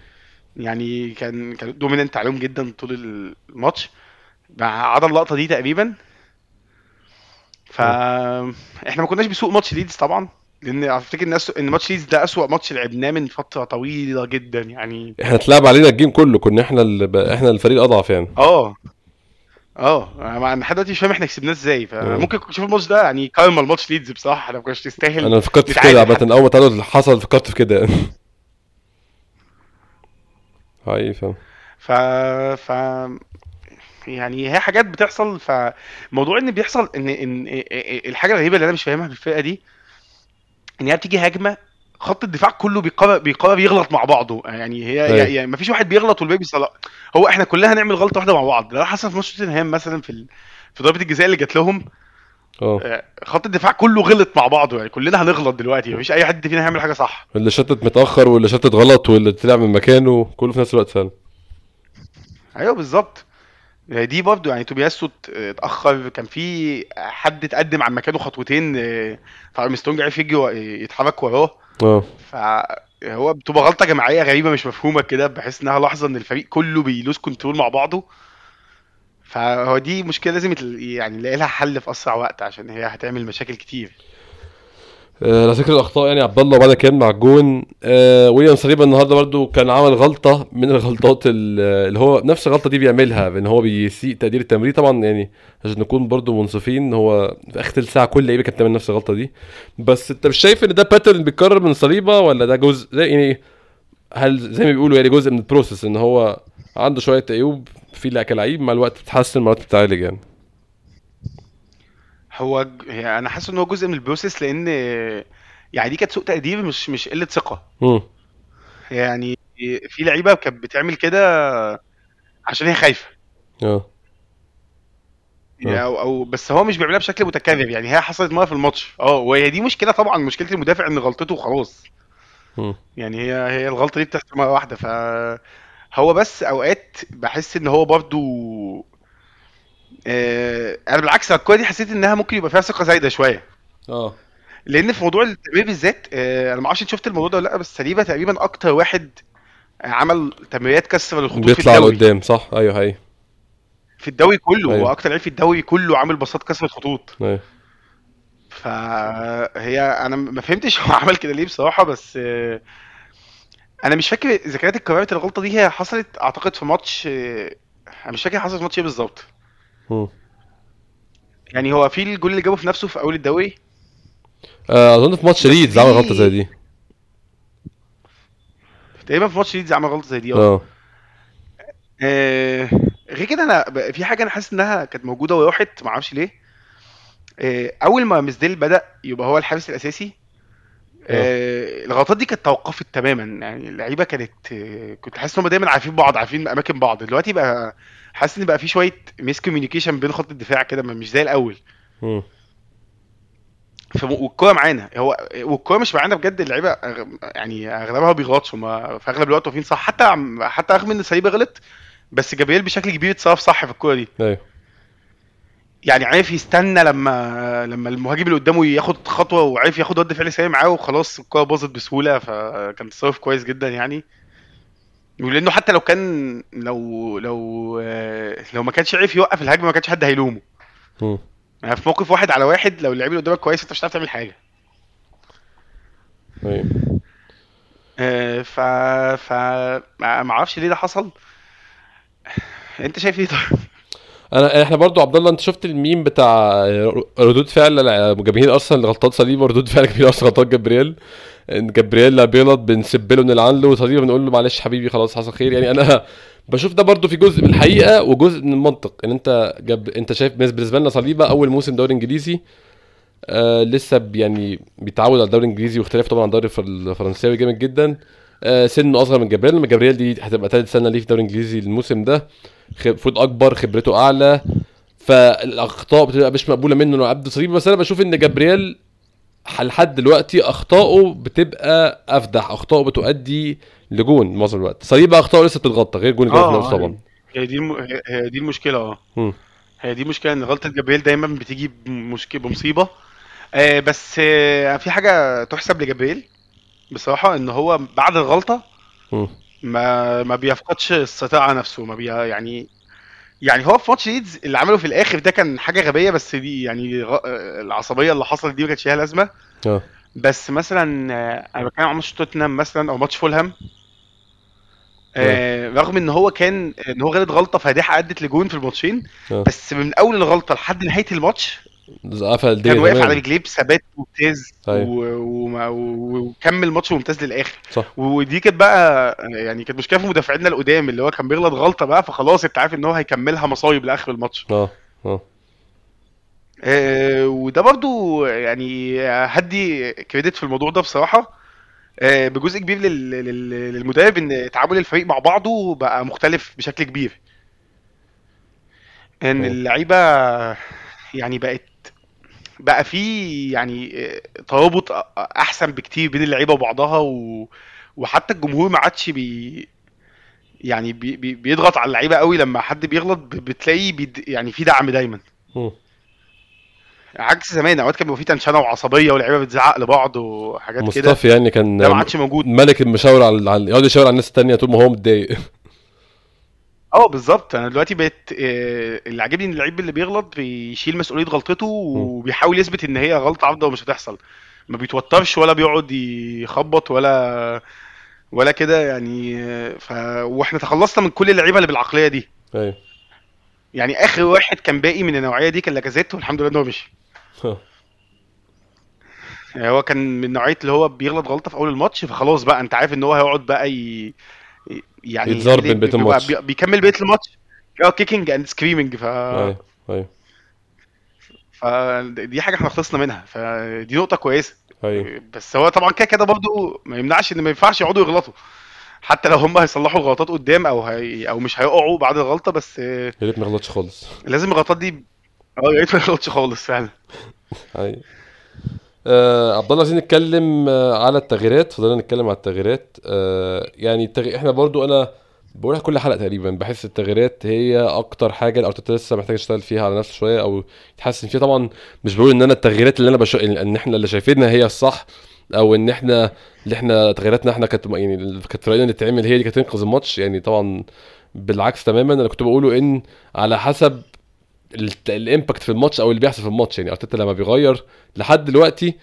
يعني كان كان dominant عليهم جدا طول الماتش. ما عدا اللقطة دي تقريبا. فاحنا ما كناش بسوق ماتش ليدز طبعا لأن افتكر إن أسوأ- إن ماتش ليدز ده أسوأ ماتش لعبناه من فترة طويلة جدا يعني. إحنا اتلعب علينا ال game كله كنا إحنا ب... إحنا الفريق الاضعف يعني. آه. آه. أنا لحد دلوقتي مش فاهم إحنا كسبناه إزاي. مم. فممكن تشوف الماتش ده يعني karma ال match ليدز بصراحة إحنا ما كناش تستاهل أنا فكرت في كده عامة أول ما حصل فكرت في كده. [LAUGHS] يعني هاي فاهم ف ف يعني هي حاجات بتحصل فموضوع إن بيحصل إن إن الحاجة الغريبة اللي أنا مش فاهمها في الفرقه دي إن هي بتيجي هجمة خط الدفاع كله بيقرر بيقرر يغلط مع بعضه. يعني هي أيوه. يعني مفيش واحد بيغلط والباقي بيصلح. هو إحنا كلنا هنعمل غلطة واحدة مع بعض. ده حصل في ماتش توتنهام مثلا في ال... في ضربة الجزاء اللي جات لهم آه. آه، خط الدفاع كله غلط مع بعضه يعني كلنا هنغلط دلوقتي مفيش أي حد فينا هيعمل حاجة صح. اللي شتت متأخر واللي شتت غلط واللي طلع من مكانه كله في نفس الوقت فعلا. أيوه بالظبط. يعني دي برضه يعني تومياسو ات- اتأخر كان في حد اتقدم عن مكانه خطوتين آه، فأرمسترونج عرف يجي يتحرك وراه. آه. فهو بتبقى غلطة جماعية غريبة مش مفهومة كده بحيث إنها لحظة إن الفريق كله بي lose control مع بعضه. فهو دي مشكلة لازم يعني نلاقي لها حل في أسرع وقت عشان هي هتعمل مشاكل كتير. آه، على ذكر الأخطاء يعني عبد الله بعد كان مع الجون آه ويليام صليبا النهارده برضو كان عمل غلطة من الغلطات ال- اللي هو نفس الغلطة دي بيعملها بإن هو بيسيء تقدير التمرير طبعا يعني عشان نكون برضو منصفين هو في آخر تلت ساعة كل لعيبة كانت بتعمل نفس الغلطة دي. بس أنت مش شايف إن ده pattern بيتكرر من صليبا ولا ده جزء يعني هل زي ما بيقولوا يعني جزء من ال process إن هو عنده شوية عيوب؟ في كلاعب مع الوقت بتتحسن مع الوقت بتتعالج يعني. هو هي أنا حاسس إن هو جزء من البروسيس لأن يعني دي كانت سوء تقدير مش مش قلة ثقة. يعني في لعيبة كانت بتعمل كده عشان هي خايفة. آه. آه. أو أو بس هو مش بيعملها بشكل متكرر يعني هي حصلت مرة في الماتش. آه وهي دي مشكلة طبعا مشكلة المدافع إن غلطته خلاص. مم. يعني هي هي الغلطة دي بتحصل مرة واحدة ف هو بس أوقات بحس إن هو برضو آه أنا بالعكس الكورة دي حسيت إنها ممكن يبقى فيها ثقة زايدة شوية. آه. لأن في موضوع التمرير بالذات آه أنا ما أعرفش أنت شفت الموضوع ده ولا لأ بس سليبه تقريبا أكتر واحد عمل تمريرات كسر الخطوط في بيطلع لقدام صح؟ أيوه أيوه في الدوري كله هو أيوه. أكتر لعيب في الدوري كله عامل باصات كسر الخطوط. أيوه. فهي أنا ما فهمتش هو عمل كده ليه بصراحة بس آه، أنا مش فاكر إذا كانت القرارات الغلطة دي هي حصلت أعتقد في ماتش آه، أنا مش فاكر حصلت في ماتش إيه بالظبط. يعني هو في الجول اللي جابه في نفسه في أول الدوري؟ آه، أظن في ماتش ليدز عمل غلطة زي دي. تقريبا في ماتش ليدز عمل غلطة زي دي آه. آه. آه، غير كده أنا في حاجة أنا حاسس إنها كانت موجودة وراحت ما أعرفش ليه. آه، أول ما رامسديل بدأ يبقى هو الحارس الأساسي آه، الغلطات دي كانت توقفت تماما. يعني اللعيبة كانت آه، كنت حاسس إن هم دايما عارفين بعض عارفين أماكن بعض. دلوقتي بقى حاسس إن بقى في شوية miscommunication بين خط الدفاع كده ما- مش زي الأول. مم. ف- والكورة معانا. هو والكورة مش معانا بجد. اللعيبة أغ- يعني أغلبها ما بيغلطش هم في أغلب الوقت واقفين صح. حتى حتى رغم إن صليبا غلط بس جابرييل بشكل كبير اتصرف صح في الكورة دي. أيوه. يعني عارف يستنى لما لما المهاجم اللي قدامه ياخد خطوة وعارف ياخد رد فعل سريع معاه وخلاص الكورة باظت بسهولة فكان تصرف كويس جدا يعني. ولأنه حتى لو كان لو لو لو ما كانش عارف يوقف الهجمة ما كانش حد هيلومه. يعني في موقف واحد على واحد لو اللعيب اللي قدامك كويس انت مش هتعرف تعمل حاجة. أيوه آه، ف ف ما أعرفش ليه ده حصل. انت شايف إيه طيب؟ انا إحنا برضو عبد الله انت شفت الميم بتاع ردود فعل جماهير ارسنال لغلطات صليبه وردود فعل جماهير ارسنال لغلطات جبريل إن جبريل لا بيغلط بنسب له نلعن له وصليبه بنقول له معلش حبيبي خلاص حصل خير. يعني أنا [LAUGHS] بشوف ده برضو في جزء من الحقيقة وجزء من المنطق. ان انت جب... انت شايف بالنسبة لنا صليبه أول موسم دوري إنجليزي آه لسه يعني بيتعود على الدوري الإنجليزي واختلاف طبعا عن الدوري الفر- الفرنساوي جامد جدا. آه سنه أصغر من جبريل لما جبريل دي هتبقى ثالث سنة ليه في الدوري الإنجليزي الموسم ده. المفروض أكبر خبرته أعلى. فالأخطاء بتبقى مش مقبولة منه إنه عبد صليبي بس أنا بشوف إن جبريل لحد دلوقتي أخطائه بتبقى أفدح أخطائه بتؤدي لجون معظم الوقت. صليبه أخطائه لسه بتتغطى غير جون آه طبعا. هي دي الم... هي دي المشكلة آه. هي دي المشكلة إن غلطة جبريل دايما بتيجي بمشكله بمصيبة. آه بس آه في حاجة تحسب لجابرييل بصراحة إن هو بعد الغلطة مم. ما ما بيفقدش على نفسه ما بي يعني يعني هو في ماتش ليدز اللي عمله في الآخر ده كان حاجة غبية بس دي يعني غ... آه، العصبية اللي حصلت دي ما كانتش ليها لازمة. آه. بس مثلا آه، أنا بتكلم عن ماتش توتنهام مثلا أو ماتش فولهام. آه آه، رغم إن هو كان إن هو غلط غلطة فادحه ادت لجون في الماتشين آه. بس من أول الغلطة لحد نهاية الماتش قفل كان واقف على رجليه بثبات ممتاز أيوه و- وكمل ماتش ممتاز للآخر. صح. ودي كانت بقى يعني كانت مشكلة في مدافعينا القدام اللي هو كان بيغلط غلطة بقى فخلاص انت عارف ان هو هيكملها مصايب لآخر الماتش. آه آه. آه، وده برضو يعني هدي كريدت في الموضوع ده بصراحة. آه، بجزء كبير لل- لل- للمدرب إن تعامل الفريق مع بعضه بقى مختلف بشكل كبير. إن اللعيبة يعني بقت بقى في يعني آه، ترابط أحسن بكتير بين اللعيبة وبعضها و... وحتى الجمهور ما عادش بي يعني بي... بي... بيضغط على اللعيبة قوي. لما حد بيغلط بتلاقيه بيد... يعني في دعم دايما. عكس زمان أوقات كان بيبقى في تنشنة وعصبية واللعيبة بتزعق لبعض وحاجات كده. مصطفى يعني كان ده ما عادش موجود. ملك المشاور على يقعد يشاور على الناس التانية طول ما هو متضايق. [LAUGHS] آه بالظبط. أنا دلوقتي بقيت آه، اللي عاجبني إن اللعيب اللي بيغلط بيشيل مسؤولية غلطته. وبيحاول يثبت إن هي غلطة عامده ومش هتحصل. ما بيتوترش ولا بيقعد يخبط ولا ولا كده يعني آه، ف وإحنا تخلصنا من كل اللعيبة اللي بالعقلية دي. أيوه. يعني آخر واحد كان باقي من النوعية دي كان لاكازيت والحمد لله إن هو مشي. يعني هو كان من نوعية اللي هو بيغلط غلطة في أول الماتش فخلاص بقى أنت عارف إن هو هيقعد بقى ي... يعني يتضرب من بيت الماتش. بي- بيكمل بقيه الماتش. آه كيكينج اند سكريمنج ف أيوه أيوه. فدي حاجة إحنا خلصنا منها فدي نقطة كويسة. أيوه. بس هو طبعا كده كده برضه ما يمنعش إن ما ينفعش يقعدوا يغلطوا. حتى لو هم هيصلحوا الغلطات قدام أو هي أو مش هيقعوا بعد الغلطة بس يا ريت ما يغلطش خالص. لازم الغلطات دي آه يا ريت ما يغلطش خالص فعلا. أيوه. آه عبد الله عايزين نتكلم آه على التغييرات. فضلنا نتكلم على التغييرات. آه يعني التغ... إحنا برضو أنا بقولها كل حلقة تقريبا. بحس التغييرات هي أكتر حاجة اللي أرتيتا لسه محتاج يشتغل فيها على نفسه شوية أو يتحسن فيها. طبعا مش بقول إن أنا التغييرات اللي أنا بشوف ان إحنا اللي شايفينها هي الصح أو إن إحنا اللي إحنا تغييراتنا إحنا كانت يعني كانت رأينا اللي تعمل هي دي كانت تنقذ الماتش. يعني طبعا بالعكس تماما. أنا كنت بقوله إن على حسب ال impact في الماتش أو اللي بيحصل في الماتش يعني أرتيتا لما بيغير لحد دلوقتي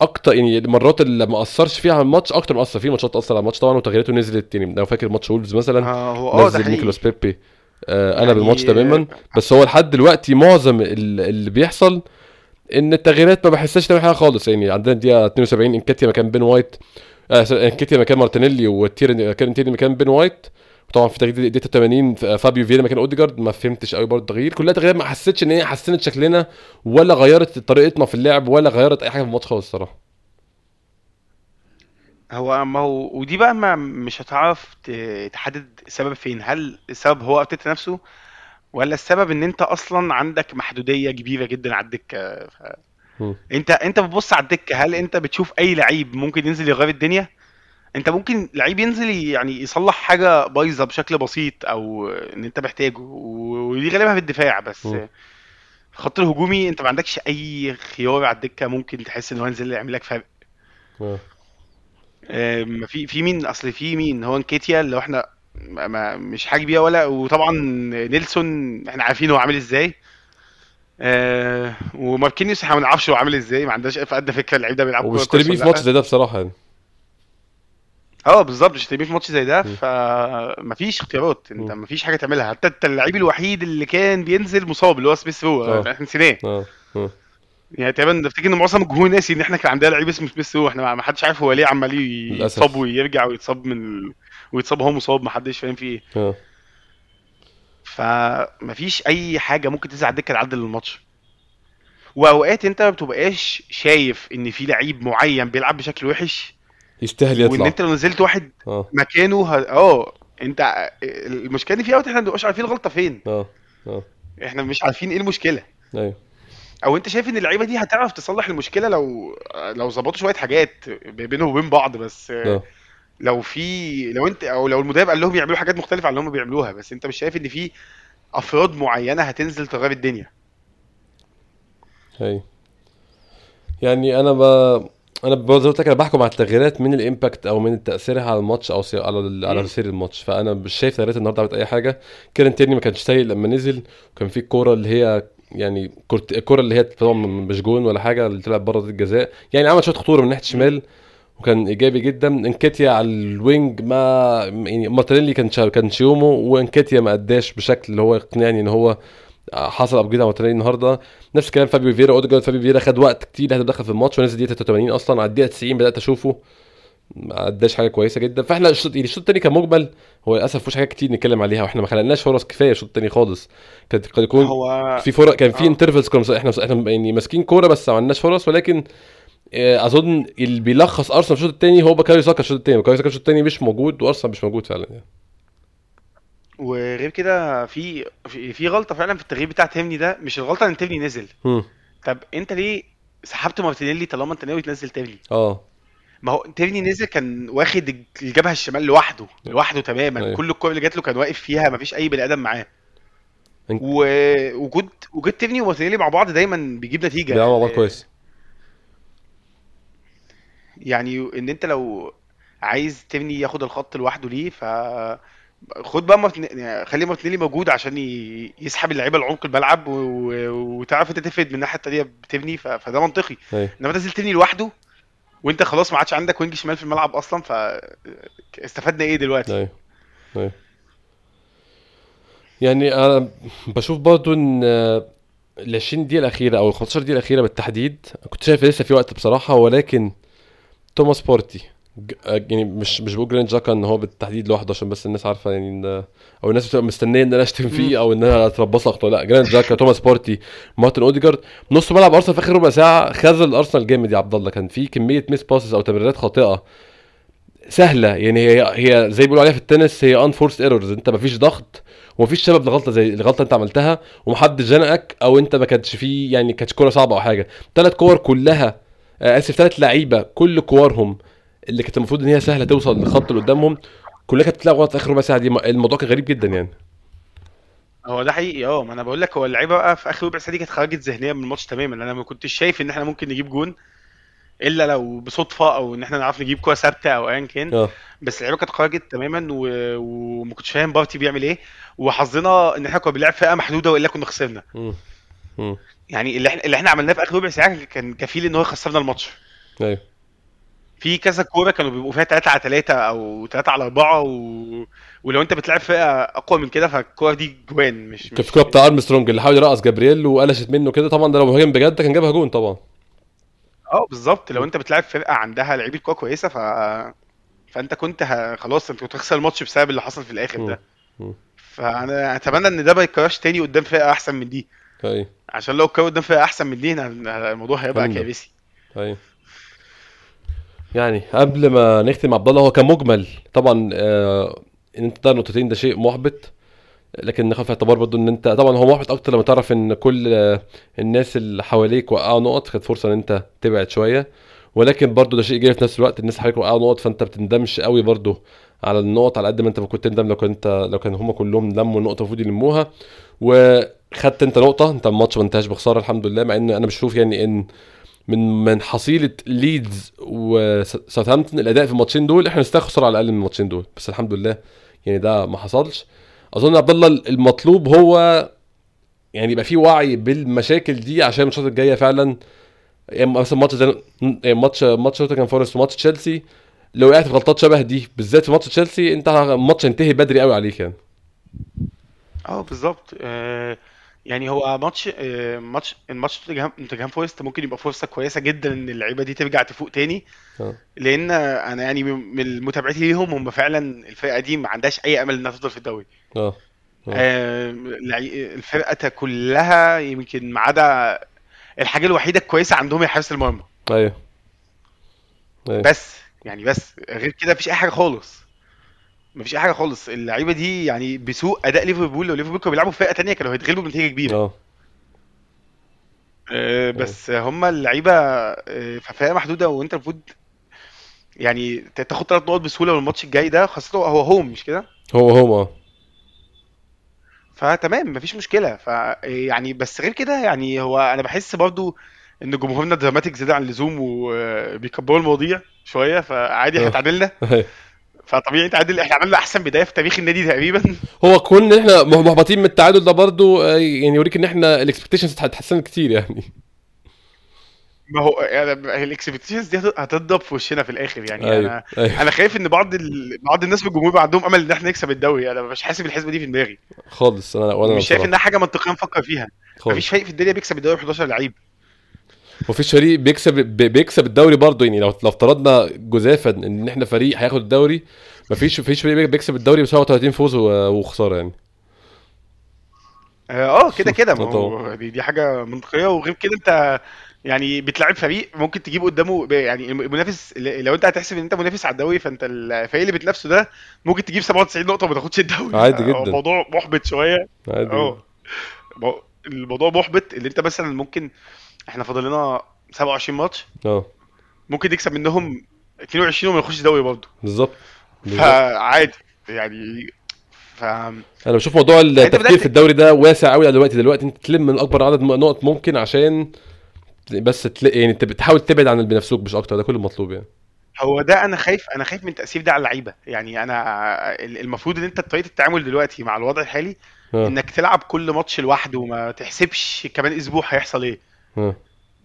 أكتر يعني المرات اللي ما أثرش فيها على الماتش أكتر ما أثر فيه ماتشات أثر على الماتش طبعا وتغييراته نزلت يعني لو فاكر ماتش وولفز مثلا آه هو ده نزل نيكولاس بيبي آه قلب يعني الماتش تماما. بس هو لحد دلوقتي معظم ال- اللي بيحصل إن التغييرات ما بحسهاش تعمل حاجة خالص يعني. عندنا الدقيقة 72 انكيتيا مكان بين وايت آه انكيتيا مكان مارتينيلي وتيرني كان تيرني مكان بين وايت. وطبعا في تغيير دقيقه 80 فابيو فييرا مكان أوديجارد ما فهمتش قوي برضه التغيير. كلها تغييرات ما حسيتش إن هي حسنت شكلنا ولا غيرت طريقتنا في اللعب ولا غيرت أي حاجة في الماتش خالص الصراحة. هو ما هو ودي بقى ما مش هتعرف تحدد السبب فين. هل السبب هو أرتيتا نفسه ولا السبب إن أنت أصلا عندك محدودية كبيرة جدا على الدكة؟ ف... أنت أنت بتبص على الدكة هل أنت بتشوف أي لعيب ممكن ينزل يغير الدنيا؟ انت ممكن لعيب ينزل يعني يصلح حاجة بايظة بشكل بسيط أو ان انت محتاجه ودي غالبا في الدفاع بس مم. الخط الهجومي انت ما عندكش اي خيار على الدكة ممكن تحس ان هو ينزل يعمل لك فرق. آم، في في مين؟ اصل في مين؟ هو انكيتيا اللي إحنا ما ما- مش حاجة بيها ولا وطبعا نيلسون إحنا عارفين هو عامل إزاي. آه وماركينيوس إحنا ما نعرفش هو عامل إزاي ما عندناش في ادنى فكرة اللعيب ده بيلعب بيه ولا في ماتش زي ده بصراحة يعني. آه بالظبط مش هتبقى في ماتش زي ده. فمفيش اختيارات انت. مفيش حاجة تعملها. حتى انت اللعيب الوحيد اللي كان بينزل مصاب اللي هو سميث رو آه. إحنا نسيناه. آه. آه. يعني تقريبا افتكر ان معظم الجمهور ناسي ان إحنا كان عندنا لعيب اسمه سميث رو إحنا ما حدش عارف هو ليه عمال يتصاب ويرجع ويتصاب من. ويتصاب وهو مصاب ما حدش فاهم فيه إيه. فمفيش اي حاجة ممكن تنزل على الدكة تعدل الماتش. واوقات انت ما بتبقاش شايف ان في لعيب معين بيلعب بشكل وحش يستاهل وان يطلع. انت لو نزلت واحد آه. مكانه ه... آه انت المشكلة ان في أوقات إحنا ما بنبقاش عارفين الغلطة فين. آه. آه. إحنا مش عارفين إيه المشكلة. أيوه. أو انت شايف ان اللعيبة دي هتعرف تصلح المشكلة لو لو ظبطوا شوية حاجات بينهم وبين بعض بس آه. لو في لو انت أو لو المدرب قال لهم يعملوا حاجات مختلفة عن اللي هم بيعملوها بس انت مش شايف ان في أفراد معينة هتنزل تغير الدنيا. أيوه. يعني أنا ب... أنا زي ما قلت لك أنا بحكم على التغييرات من ال impact أو من تأثيرها على الماتش أو سي... على ال... على. سير الماتش فأنا مش شايف تغييرات النهارده عملت أي حاجة كيرن تيرني ما كانش سيء لما نزل وكان في الكوره اللي هي يعني كرت... الكوره اللي هي طبعا مش جون ولا حاجة اللي طلعت بره الجزاء يعني عمل شوية خطورة من ناحية. الشمال وكان إيجابي جدا إنكيتيا على ال wing ما يعني مارتينيلي كان شا... كان شيومو وإنكيتيا ما أداش بشكل اللي هو يقنعني إن هو حصل upgrade على مارتينيلي النهارده. نفس الكلام فابيو فييرا أوديجارد فابيو فييرا خد وقت كتير لحد دخل في الماتش ونزل دقيقة 83 أصلا. على الدقيقة 90 بدأت أشوفه. ما اداش حاجة كويسة جدا. فإحنا الشوط يعني الشوط الثاني كان مجمل. هو للأسف مفيش حاجات كتير نتكلم عليها وإحنا ما خلقناش فرص كفاية الشوط الثاني خالص. كانت قد يكون هو في فرق كان في intervals كنا إحنا إحنا يعني ماسكين كورة بس ما عندناش فرص. ولكن آه، أظن اللي بيلخص أرسنال في الشوط الثاني هو بوكايو ساكا الشوط الثاني بوكايو ساكا الشوط الثاني مش موجود وأرسنال مش موجود فعلا يعني. وغير كده في في في غلطة فعلا في التغيير بتاع تيرني ده مش الغلطة إن تيرني نزل. هم. طب أنت ليه سحبت مارتينيلي طالما أنت ناوي تنزل تيرني؟ آه. ما هو تيرني نزل كان واخد الجبهة الشمال لوحده لوحده تماما. أيوه. كل الكور اللي جات له كان واقف فيها مفيش أي بني آدم معاه. ووجود وجود تيرني ومارتينيلي مع بعض دايما بيجيب نتيجة. بيلعبوا مع بعض كويس. يعني إن أنت لو عايز تيرني ياخد الخط لوحده ليه ف خد بقى مارتن... يعني خلي مارتينيلي موجود عشان ي... يسحب اللعيبة لعمق الملعب و... و... وتعرف انت تفرد من الناحية التانية بتيرني ف... فده منطقي. أيوه انما تنزل تيرني لوحده وانت خلاص ما عادش عندك wing شمال في الملعب أصلا فاستفدنا إيه دلوقتي؟ أيوه أيوه يعني أنا بشوف برضو ان ال 20 دقيقة الأخيرة أو ال 15 دقيقة الأخيرة بالتحديد كنت شايف لسه في وقت بصراحة ولكن توماس بارتي يعني مش مش بقول جرانيت تشاكا ان هو بالتحديد لوحده عشان بس الناس عارفة يعني إن أو الناس بتبقى مستنية إن أنا أشتم. فيه أو إن أنا أتربص اخطاء لا جرانيت تشاكا توماس بارتي مارتن أوديجارد. نص ملعب أرسنال في آخر ربع ساعة خذل ارسنال جامد يا عبد الله. كان في كمية miss passes أو تمريرات خاطئة. سهلة. يعني هي هي زي بيقولوا عليها في التنس هي unforced errors انت مفيش ضغط ومفيش سبب لغلطة زي الغلطه أنت عملتها ومحدش زنقك أو أنت ما كانش فيه يعني كانتش كوره صعبة أو حاجة. ثلاث كور كلها آه، آسف ثلاث لعيبة كل كورهم اللي كانت المفروض إن هي سهلة توصل للخط اللي قدامهم كلها كانت بتلعب غلط في آخر ربع ساعة دي الموضوع كان غريب جدا يعني. هو ده حقيقي آه ما أنا بقول لك هو اللعيبة بقى في آخر ربع ساعة دي كانت خرجت ذهنيا من الماتش تماما. أنا ما كنتش شايف إن إحنا ممكن نجيب جون إلا لو بصدفة أو إن إحنا نعرف نجيب كورة ثابتة أو ايا كان. آه. بس اللعيبة كانت خرجت تماما و... وما كنتش فاهم بارتي بيعمل إيه. وحظنا إن إحنا كنا بنلعب فرقة محدودة وإلا كنا خسرنا. يعني اللي إحنا اللي إحنا عملناه في آخر ربع ساعة كان كفيل إن هو يخسرنا الماتش. أيوه. في كذا كورة كانوا بيبقوا فيها 3 على 3 أو 3 على 4 و... ولو أنت بتلعب فئه أقوى من كده فالكورة دي جوان مش كان في كورة بتاع أرمسترونج اللي حاول يرقص جابرييل وقلشت منه كده. طبعا ده لو مهاجم بجد كان جابها جون طبعا. آه بالظبط. لو أنت بتلعب فرقة عندها لعيبة كوره كويسة ف فأنت كنت ه... خلاص أنت كنت هتخسر الماتش بسبب اللي حصل في الآخر. ده. فأنا أتمنى إن ده ما يتكررش تاني قدام فرقة أحسن من دي. أيوه عشان لو اتكرر قدام فرقة أحسن من دي الموضوع هيبقى. كارثي. أيوه يعني قبل ما نختم عبد الله هو كمجمل طبعا آه إن أنت تضيع نقطتين ده شيء محبط لكن ناخد في اعتبار برضو إن أنت طبعا هو محبط أكتر لما تعرف إن كل آه، الناس اللي حواليك وقعوا نقط كانت فرصة إن أنت تبعد شوية. ولكن برضو ده شيء ايجابي في نفس الوقت الناس حواليك وقعوا نقط فأنت بتندمش قوي برضو على النقط على قد ما أنت كنت تندم لو كنت لو كان هم كلهم لموا النقطه المفروض يلموها. وخدت أنت نقطة أنت الماتش ما انتهاش بخسارة الحمد لله مع إن أنا بشوف يعني إن من من حصيلة ليدز وساوثهامبتون الأداء في الماتشين دول إحنا نستحق خساره على الأقل من الماتشين دول. بس الحمد لله يعني ده ما حصلش. أظن عبد الله المطلوب هو يعني يبقى في وعي بالمشاكل دي عشان الماتشات الجاية فعلا. يعني مثلا ماتش زي يعني ماتش ماتش نوتنجهام فورست وماتش تشيلسي لو وقعت في غلطات شبه دي بالذات في ماتش تشيلسي أنت الماتش هينتهي بدري قوي عليك يعني. آه بالظبط. آه يعني هو ماتش آه ماتش الماتش نوتنجهام نوتنجهام فورست ممكن يبقى فرصة كويسة جدا إن اللعيبة دي ترجع تفوق تاني. آه. لأن أنا يعني من متابعتي ليهم هم فعلا الفرقة دي ما عندهاش أي أمل إنها تفضل في الدوري. آه. آه. الفرقة كلها يمكن ما عدا الحاجة الوحيدة الكويسة عندهم هي حارس المرمى. أيوه. أيوه. بس يعني بس غير كده مفيش أي حاجة خالص. مفيش أي حاجة خالص. اللعيبة دي يعني بسوء أداء ليفربول. لو ليفربول كانوا بيلعبوا فرقه تانية كانوا هيتغلبوا بنتيجة كبيرة. آه. آه، بس هم اللعيبة آه، في فرقة محدودة وأنت المفروض يعني تاخد ثلاث نقط بسهولة من الماتش الجاي ده خاصة هو home مش كده؟ هو هو آه. فتمام مفيش مشكلة. ف يعني بس غير كده يعني هو أنا بحس برضو إن جمهورنا dramatic زيادة عن اللزوم وبيكبروا المواضيع شوية فعادي إحنا اتعادلنا. [LAUGHS] أيوه. فطبيعي نتعادل إحنا عملنا أحسن بداية في تاريخ النادي تقريبا. هو كون إن إحنا مح- محبطين من التعادل ده برضو آه، يعني يوريك إن إحنا ال expectations اتحسنت كتير يعني. ما هو يعني ال expectations دي هت- هتضرب في وشنا في الآخر يعني. أيوه أنا أيوه. أنا خايف إن بعض ال... بعض الناس في الجمهور بقى عندهم أمل إن إحنا نكسب الدوري. أنا مش حاسب الحسبه دي في دماغي. خالص أنا وأنا مش شايف إنها حاجة منطقية نفكر فيها. مفيش خالص. فريق في الدنيا بيكسب الدوري ب 11 لعيب. مفيش فريق بيكسب بي- بيكسب الدوري برضه يعني لو لو افترضنا جزافا إن إحنا فريق هياخد الدوري مفيش مفيش فريق بيكسب الدوري ب 37 فوز وخسارة يعني. آه كده كده. ما هو دي, دي حاجة منطقية. وغير كده أنت يعني بتلعب فريق ممكن تجيب قدامه يعني المنافس لو أنت هتحسب إن أنت منافس على الدوري فأنت الفريق اللي بتنافسه ده ممكن تجيب 97 نقطة وما تاخدش الدوري. عادي فهو جدا. الموضوع محبط شوية. عادي آه. مو- الموضوع محبط اللي أنت مثلا ممكن إحنا فاضل لنا 27 ماتش. آه. ممكن نكسب منهم 22 وما نخش دوري برضه. بالظبط. فعادي. يعني ف أنا بشوف موضوع انت التفكير في الدوري ده واسع قوي دلوقتي. دلوقتي انت تلم من أكبر عدد نقط ممكن عشان بس تلاقي يعني انت بتحاول تبعد عن اللي بينافسوك مش أكتر. ده كل المطلوب يعني. هو ده أنا خايف أنا خايف من تأثير ده على اللعيبة. يعني أنا ال- المفروض إن أنت طريقة التعامل دلوقتي مع الوضع الحالي آه. إنك تلعب كل ماتش لوحده وما تحسبش كمان أسبوع هيحصل إيه.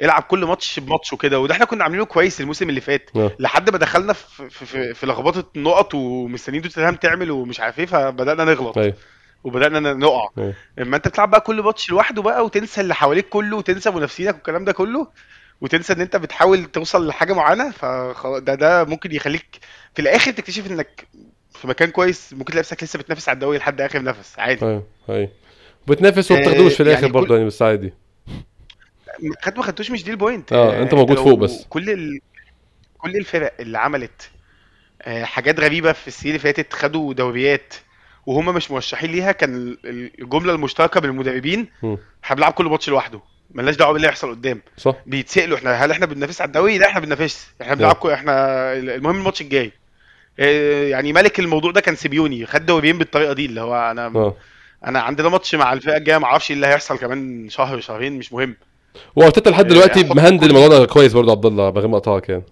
العب كل ماتش بماتش وكده وده إحنا كنا عاملينه كويس الموسم اللي فات. لحد ما دخلنا في في في, لخبطة النقط ومستنيين توتنهام تعمل ومش عارف إيه فبدأنا نغلط. أيوه. وبدأنا نقع. أيوه. اما انت بتلعب بقى كل ماتش لوحده بقى وتنسى اللي حواليك كله وتنسى منافسينك والكلام ده كله وتنسى ان انت بتحاول توصل لحاجة معينة فخلاص ده ده ممكن يخليك في الآخر تكتشف انك في مكان كويس ممكن تلاقي نفسك لسه بتنافس على الدوري لحد آخر نفس عادي. أيوه أيوه. بتنافس وما بتاخدوش آه في الآخر يعني برضه كل يعني بس عادي. خد ما خدتوش مش دي ال point. آه أنت موجود فوق بس. كل ال... كل الفرق اللي عملت آه، حاجات غريبة في السنين اللي فاتت خدوا دوريات وهم مش مرشحين ليها كان ال- ال- الجملة المشتركة بين المدربين بنلعب كل ماتش لوحده. ملناش دعوة باللي هيحصل قدام. صح. بيتسألوا إحنا هل إحنا بننافس على الدوري؟ لا إحنا بننافس. إحنا بنلعب إحنا المهم الماتش الجاي. آه، يعني ملك الموضوع ده كان سيميوني. خد دوريين بالطريقة دي اللي هو أنا آه. أنا عندنا ماتش مع الفرقة الجاية ما أعرفش إيه اللي هيحصل كمان شهر شهرين مش مهم. وارتيتا لحد آه، دلوقتي مهندل الموضوع ده كويس برضه عبد الله من غير ما اقطعك يعني.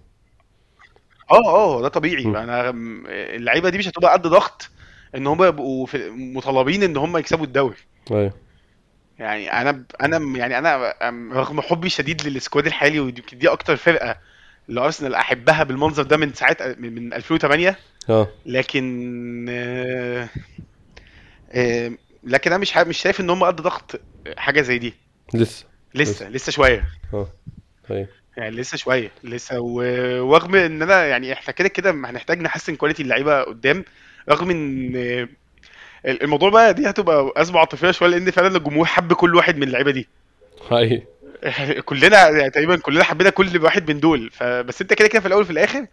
آه آه ده طبيعي. م. أنا اللعيبة دي مش هتبقى قد ضغط إن هم يبقوا مطالبين إن هم يكسبوا الدوري. أيوه. يعني أنا أنا يعني أنا رغم حبي الشديد لل squad الحالي ودي دي أكتر فرقة اللي أرسنال أحبها بالمنظر ده من ساعات من من 2008 آه. لكن آه، آه، لكن أنا مش مش شايف إن هم قد ضغط حاجة زي دي. لسه. لسه لسه شوية. آه أيوه يعني لسه شوية لسه. ورغم إن أنا يعني إحنا كده كده هنحتاج نحسن كواليتي اللعيبة قدام رغم إن الموضوع بقى دي هتبقى أزمة عاطفية شوية لأن فعلا الجمهور حب كل واحد من اللعيبة دي. أيوه. [LAUGHS] كلنا يعني تقريبا كلنا حبينا كل واحد من دول. فبس أنت كده كده في الأول وفي الآخر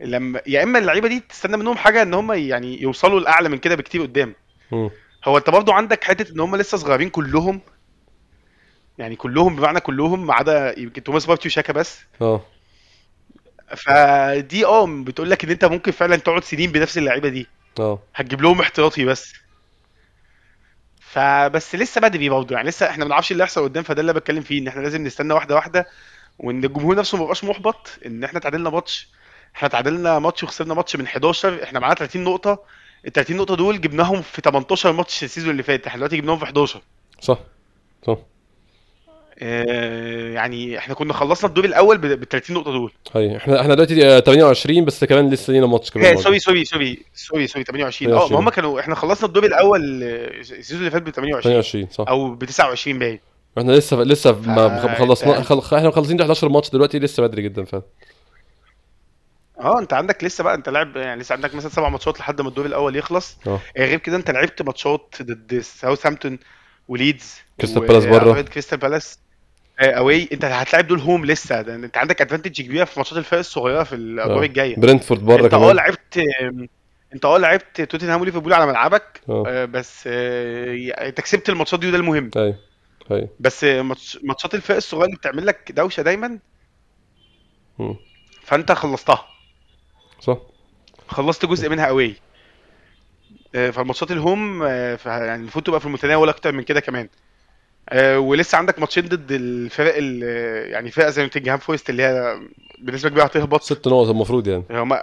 لما يا إما اللعيبة دي تستنى منهم حاجة إن هم يعني يوصلوا لأعلى من كده بكتير قدام. مم. هو أنت برضو عندك حتة إن هم لسه صغيرين كلهم يعني كلهم بمعنى كلهم ما عدا يمكن توماس بارتي وشاكا بس. آه. فدي آه بتقول لك إن أنت ممكن فعلا تقعد سنين بنفس اللعيبة دي. آه. هتجيب لهم احتياطي بس. فبس لسه بدري برضه يعني لسه إحنا ما نعرفش اللي هيحصل قدام فده اللي بتكلم فيه إن إحنا لازم نستنى واحدة واحدة وإن الجمهور نفسه ما يبقاش محبط إن إحنا تعادلنا ماتش. إحنا تعادلنا ماتش وخسرنا ماتش من 11 إحنا معانا 30 نقطة. ال 30 نقطة دول جبناهم في 18 match ال season اللي فات إحنا دلوقتي جبناهم في 11 صح صح. آه يعني إحنا كنا خلصنا الدور الأول بال 30 نقطة دول. أيوه إحنا إحنا دلوقتي آه، 28 بس كمان لسه لينا ماتش كمان برضه. sorry sorry sorry sorry sorry 28 آه ما 28. هم كانوا إحنا خلصنا الدور الأول آه، ال season اللي فات ب 28 28 صح. أو ب 29 باين. إحنا لسه لسه ما خلصنا خل... إحنا مخلصين 11 ماتش دلوقتي لسه بدري جدا فعلا آه انت عندك لسه بقى انت لاعب يعني لسه عندك مثلا سبع ماتشات لحد ما الدور الأول يخلص. آه، غير كده انت لعبت ماتشات ضد ساوثهامبتون وليدز كريستال بالاس بره. كريستال بالاس. away انت هتلاعب دول home لسه. ده انت عندك advantage كبيرة في ماتشات الفرق الصغيرة في الادوار آه. الجاية. برنتفورد بره انت آه لعبت انت آه لعبت توتنهام وليفربول على ملعبك. آه. آه، بس آه، انت كسبت الماتشات دي وده المهم. أيوه أيوه بس ماتش- ماتشات الفرق الصغيرة اللي بتعمل لك دوشة دايما. مم. فانت خلصتها. صح. خلصت جزء منها قوي فالماتشات ال home آه، يعني المفروض تبقى في المتناول أكتر من كده كمان. آه، ولسه عندك ماتشين ضد الفرق ال- يعني فرقة زي نوتنجهام فورست اللي هي بنسبه كبيرة هتهبط. ست نقط المفروض يعني. هما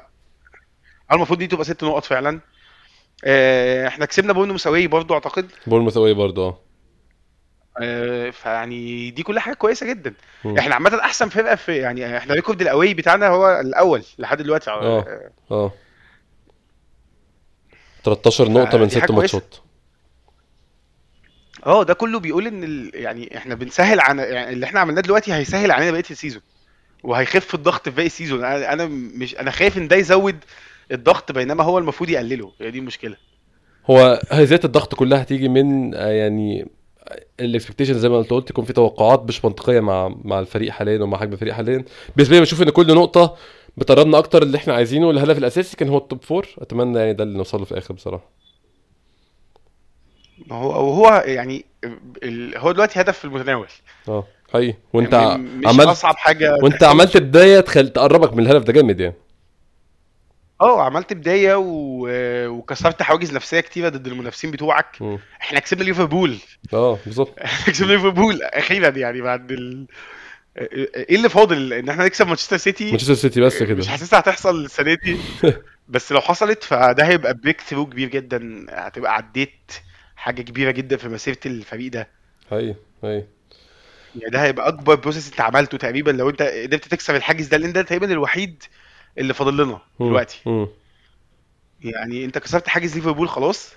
المفروض دي تبقى ست نقط فعلا. آه، إحنا كسبنا بورنو مساوي برضو أعتقد. بورنموث away برضه آه. آه، فيعني دي كلها حاجة كويسة جدا. مم. إحنا عامة أحسن فرقة في يعني إحنا record ال away بتاعنا هو الأول لحد دلوقتي. آه. آه، آه 13 نقطة من ست. ماتشات. آه ده كله بيقول إن ال... يعني إحنا بنسهل عن يعني اللي إحنا عملناه دلوقتي هيسهل علينا بقية ال season وهيخف الضغط في باقي ال season أنا أنا مش أنا خايف إن ده يزود الضغط بينما هو المفروض يقلله. هي دي المشكلة. هو هي زيادة الضغط كلها هتيجي من آه، يعني ال expectation زي ما انت قلت يكون في توقعات مش منطقية مع مع الفريق حاليا ومع حجم الفريق حاليا. بالنسبة لي بشوف إن كل نقطة بتقربنا أكتر اللي إحنا عايزينه. الهدف الأساسي كان هو ال top four أتمنى يعني ده اللي نوصل له في الآخر بصراحة. ما هو أو هو يعني ال... هو دلوقتي هدف في المتناول. آه حقيقي. وأنت م- مش عملت أصعب حاجة وأنت. عملت بداية تخل... تقربك من الهدف ده جامد يعني. آه عملت بداية و... وكسرت حواجز نفسية كتيرة ضد المنافسين بتوعك. مم. إحنا كسبنا ليفربول. آه بالظبط. [LAUGHS] كسبنا ليفربول أخيرا يعني بعد ال... إيه اللي فاضل؟ إن إحنا نكسب مانشستر سيتي. مانشستر سيتي بس كده. مش حاسسها هتحصل السنة دي. [LAUGHS] بس لو حصلت فده هيبقى breakthrough كبير جدا. هتبقى عديت حاجة كبيرة جدا في مسيرة الفريق ده حقيقي حقيقي يعني ده هيبقى أكبر progress أنت عملته تقريبا لو أنت قدرت تكسر الحاجز ده لأن ده تقريبا الوحيد اللي فاضل لنا. دلوقتي. يعني أنت كسرت حاجز ليفربول خلاص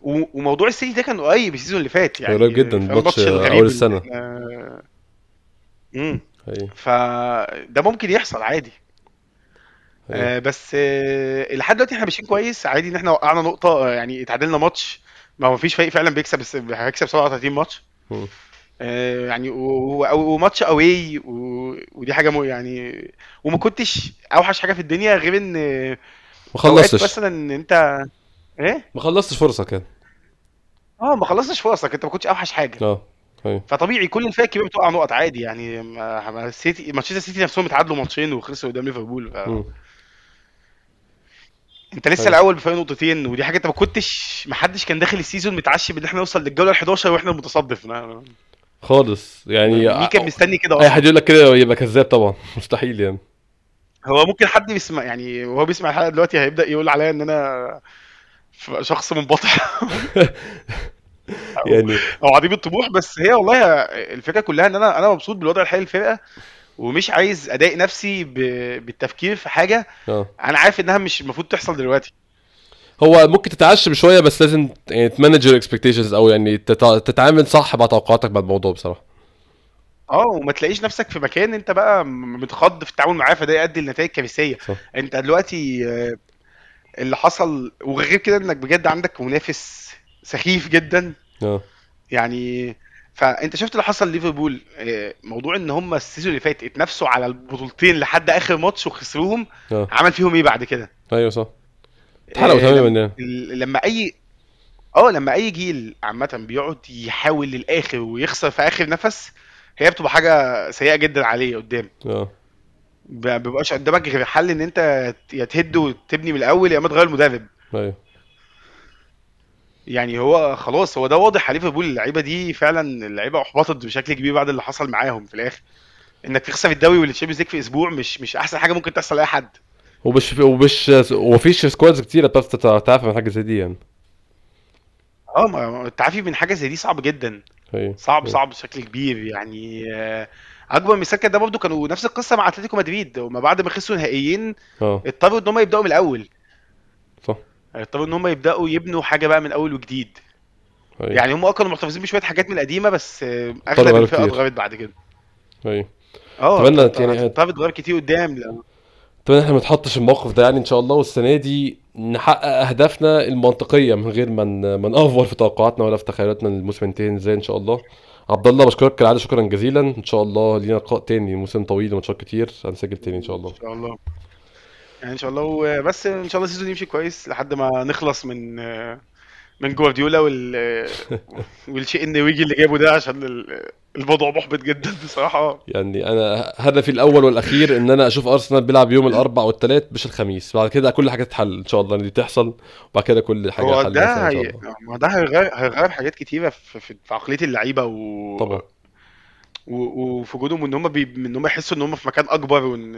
و- وموضوع السيتي ده كان قريب ال season اللي فات يعني قريب جدا، ماتش. اللي احنا- امم حقيقي فده ممكن يحصل عادي. آه بس آه لحد دلوقتي إحنا ماشيين كويس عادي إن إحنا وقعنا نقطة آه، يعني اتعادلنا ماتش ما هو مفيش فريق فعلا بيكسب هيكسب 37 ماتش. آه يعني و match away ودي حاجة مو يعني وما كنتش أوحش حاجة في الدنيا غير إن ما خلصتش. مثلا إن أنت إيه؟ ما خلصتش فرصة كان. آه ما خلصتش فرصك انت ما كنتش أوحش حاجة. آه أيوه. فطبيعي كل الفرق الكبيرة بتقع نقط عادي يعني السيتي مانشستر سيتي نفسهم اتعادلوا ماتشين وخسروا قدام ليفربول ف... انت لسه أيوه الأول بفرق نقطتين ودي حاجة انت ما كنتش ما حدش كان داخل السيزون متعشم إن إحنا نوصل للجولة ال 11 وإحنا المتصدر ما... خالص. يعني مين كان مستني كده أي حد أصلا يقول لك كده يبقى كذاب طبعا. [LAUGHS] مستحيل يعني. هو ممكن حد بيسمع يعني وهو بيسمع الحلقة دلوقتي هيبدأ يقول عليا إن أنا شخص منبطح. [LAUGHS] يعني أو عديم الطموح بس هي والله الفكرة كلها إن أنا أنا مبسوط بالوضع الحالي للفرقة. ومش عايز أضايق نفسي ب... بالتفكير في حاجة آه. أنا عارف إنها مش المفروض تحصل دلوقتي. هو ممكن تتعشم شوية بس لازم يعني ت manage your expectations أو يعني تتع... تتعامل صح مع توقعاتك بعد الموضوع بصراحة. آه وما تلاقيش نفسك في مكان أنت بقى متخض في التعامل معاه فده يؤدي لنتائج كارثية. أنت دلوقتي آه، اللي حصل وغير كده إنك بجد عندك منافس سخيف جدا. آه. يعني فأنت شفت اللي حصل ليفربول آه، موضوع إن هم ال season اللي فات اتنافسوا على البطولتين لحد آخر ماتش وخسروهم آه. عمل فيهم إيه بعد كده؟ أيوه صح. اتحرقوا آه، تماما لما يعني. لما أي آه لما أي جيل عامة بيقعد يحاول للآخر ويخسر في آخر نفس هي بتبقى حاجة سيئة جدا عليه قدام. آه. ما بيبقاش قدامك غير حل إن أنت يا تهد وتبني من الأول يا اما تغير المدرب. أيوه. يعني هو خلاص هو ده واضح على ليفربول اللعيبة دي فعلا اللعيبة أحبطت بشكل كبير بعد اللي حصل معاهم في الآخر. إنك تخسر الدوري وال Champions League في أسبوع مش مش أحسن حاجة ممكن تحصل لأي حد. ومش ومش ومفيش squads كتيرة بتعرف تتع- تعافى من حاجة زي دي يعني. آه ما التعافي من حاجة زي دي صعب جدا. أيوه صعب أيوه. صعب بشكل كبير يعني آه، أكبر مثال كان ده برضه كانوا نفس القصة مع أتلتيكو مدريد وما بعد ما خسروا نهائيين آه. اضطروا إن هم يبدأوا من الأول. اضطروا إن هم يبدأوا يبنوا حاجة بقى من أول وجديد. أيوه. يعني هم كانوا محتفظين بشوية حاجات من القديمة بس آه، أغلب كتير. اتغيرت بعد كده. أيوه. آه اتمنى انت يعني هتضطر تغير كتير قدام اتمنى إحنا ما نتحطش الموقف ده يعني إن شاء الله والسنة دي نحقق أهدافنا المنطقية من غير ما ما نأفور في توقعاتنا ولا في تخيلاتنا الموسم ينتهي إزاي إن شاء الله. عبد الله بشكرك كالعادة شكرا جزيلا. إن شاء الله لينا لقاء تاني موسم طويل وماتشات كتير. هنسجل تاني إن شاء الله. إن شاء الله. يعني إن شاء الله بس إن شاء الله السيزون يمشي كويس لحد ما نخلص من من جوارديولا وال [LAUGHS] والشيء النرويجي اللي جابه ده عشان ال- الموضوع محبط جدا بصراحة. يعني أنا هدفي الأول والأخير إن أنا أشوف أرسنال بيلعب يوم الاربع والثلاث مش الخميس. بعد كده كل حاجة تتحل إن شاء الله اللي تحصل وبعد كده كل حاجة هو ده إن هي... ما ده هيغير هيغير حاجات كتيرة في, في... عقلية اللعيبة و... طبعا. وفي وجودهم ان هم بي... إن هم يحسوا إن هم في مكان أكبر وإن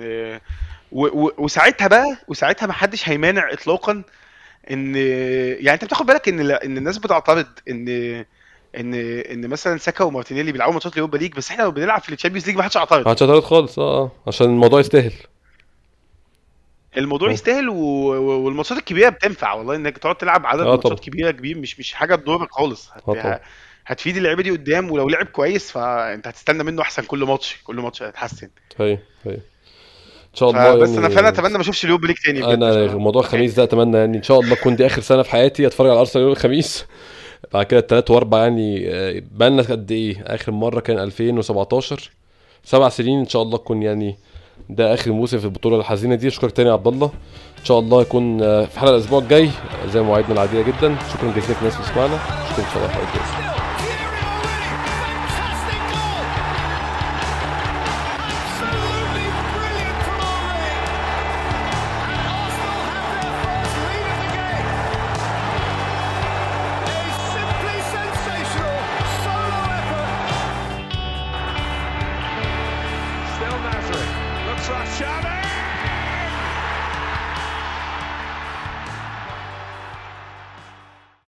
و... و... وساعتها بقى وساعتها ما حدش هيمانع اطلاقا إن يعني أنت بتاخد بالك إن إن الناس بتعترض إن إن إن مثلا ساكا ومارتينيلي بيلعبوا ماتشات ال Europa League بس إحنا لو بنلعب في ال Champions League ما حدش اعترض. ما عادش اعتراض خالص آه آه عشان الموضوع يستاهل. الموضوع آه. يستاهل و... والماتشات الكبيرة بتنفع والله إنك تقعد تلعب عدد آه ماتشات كبيرة كبير مش مش حاجة تضرك خالص. هت... آه طبعا. ه- هتفيد اللعيبة دي قدام ولو لعب كويس فأنت هتستنى منه أحسن كل ماتش كل ماتش هيتحسن. هي هي ان شاء الله فبس أنا فعلا يعني أتمنى ما أشوفش اليوروبا ليج تاني أنا موضوع الخميس ده أتمنى يعني إن شاء الله تكون دي آخر سنة في حياتي أتفرج على أرسنال يوم الخميس. [LAUGHS] بعد كده التلات وأربع يعني آه، بقالنا قد إيه؟ آخر مرة كان 2017 سبع سنين إن شاء الله تكون يعني ده آخر موسم في البطولة الحزينة دي. أشكرك تاني يا عبد الله. إن شاء الله يكون آه، في حلقه الأسبوع الجاي زي مواعيدنا العادية جدا. شكرا جزيلا للناس اللي سمعنا أشوفكم إن شاء الله حلقه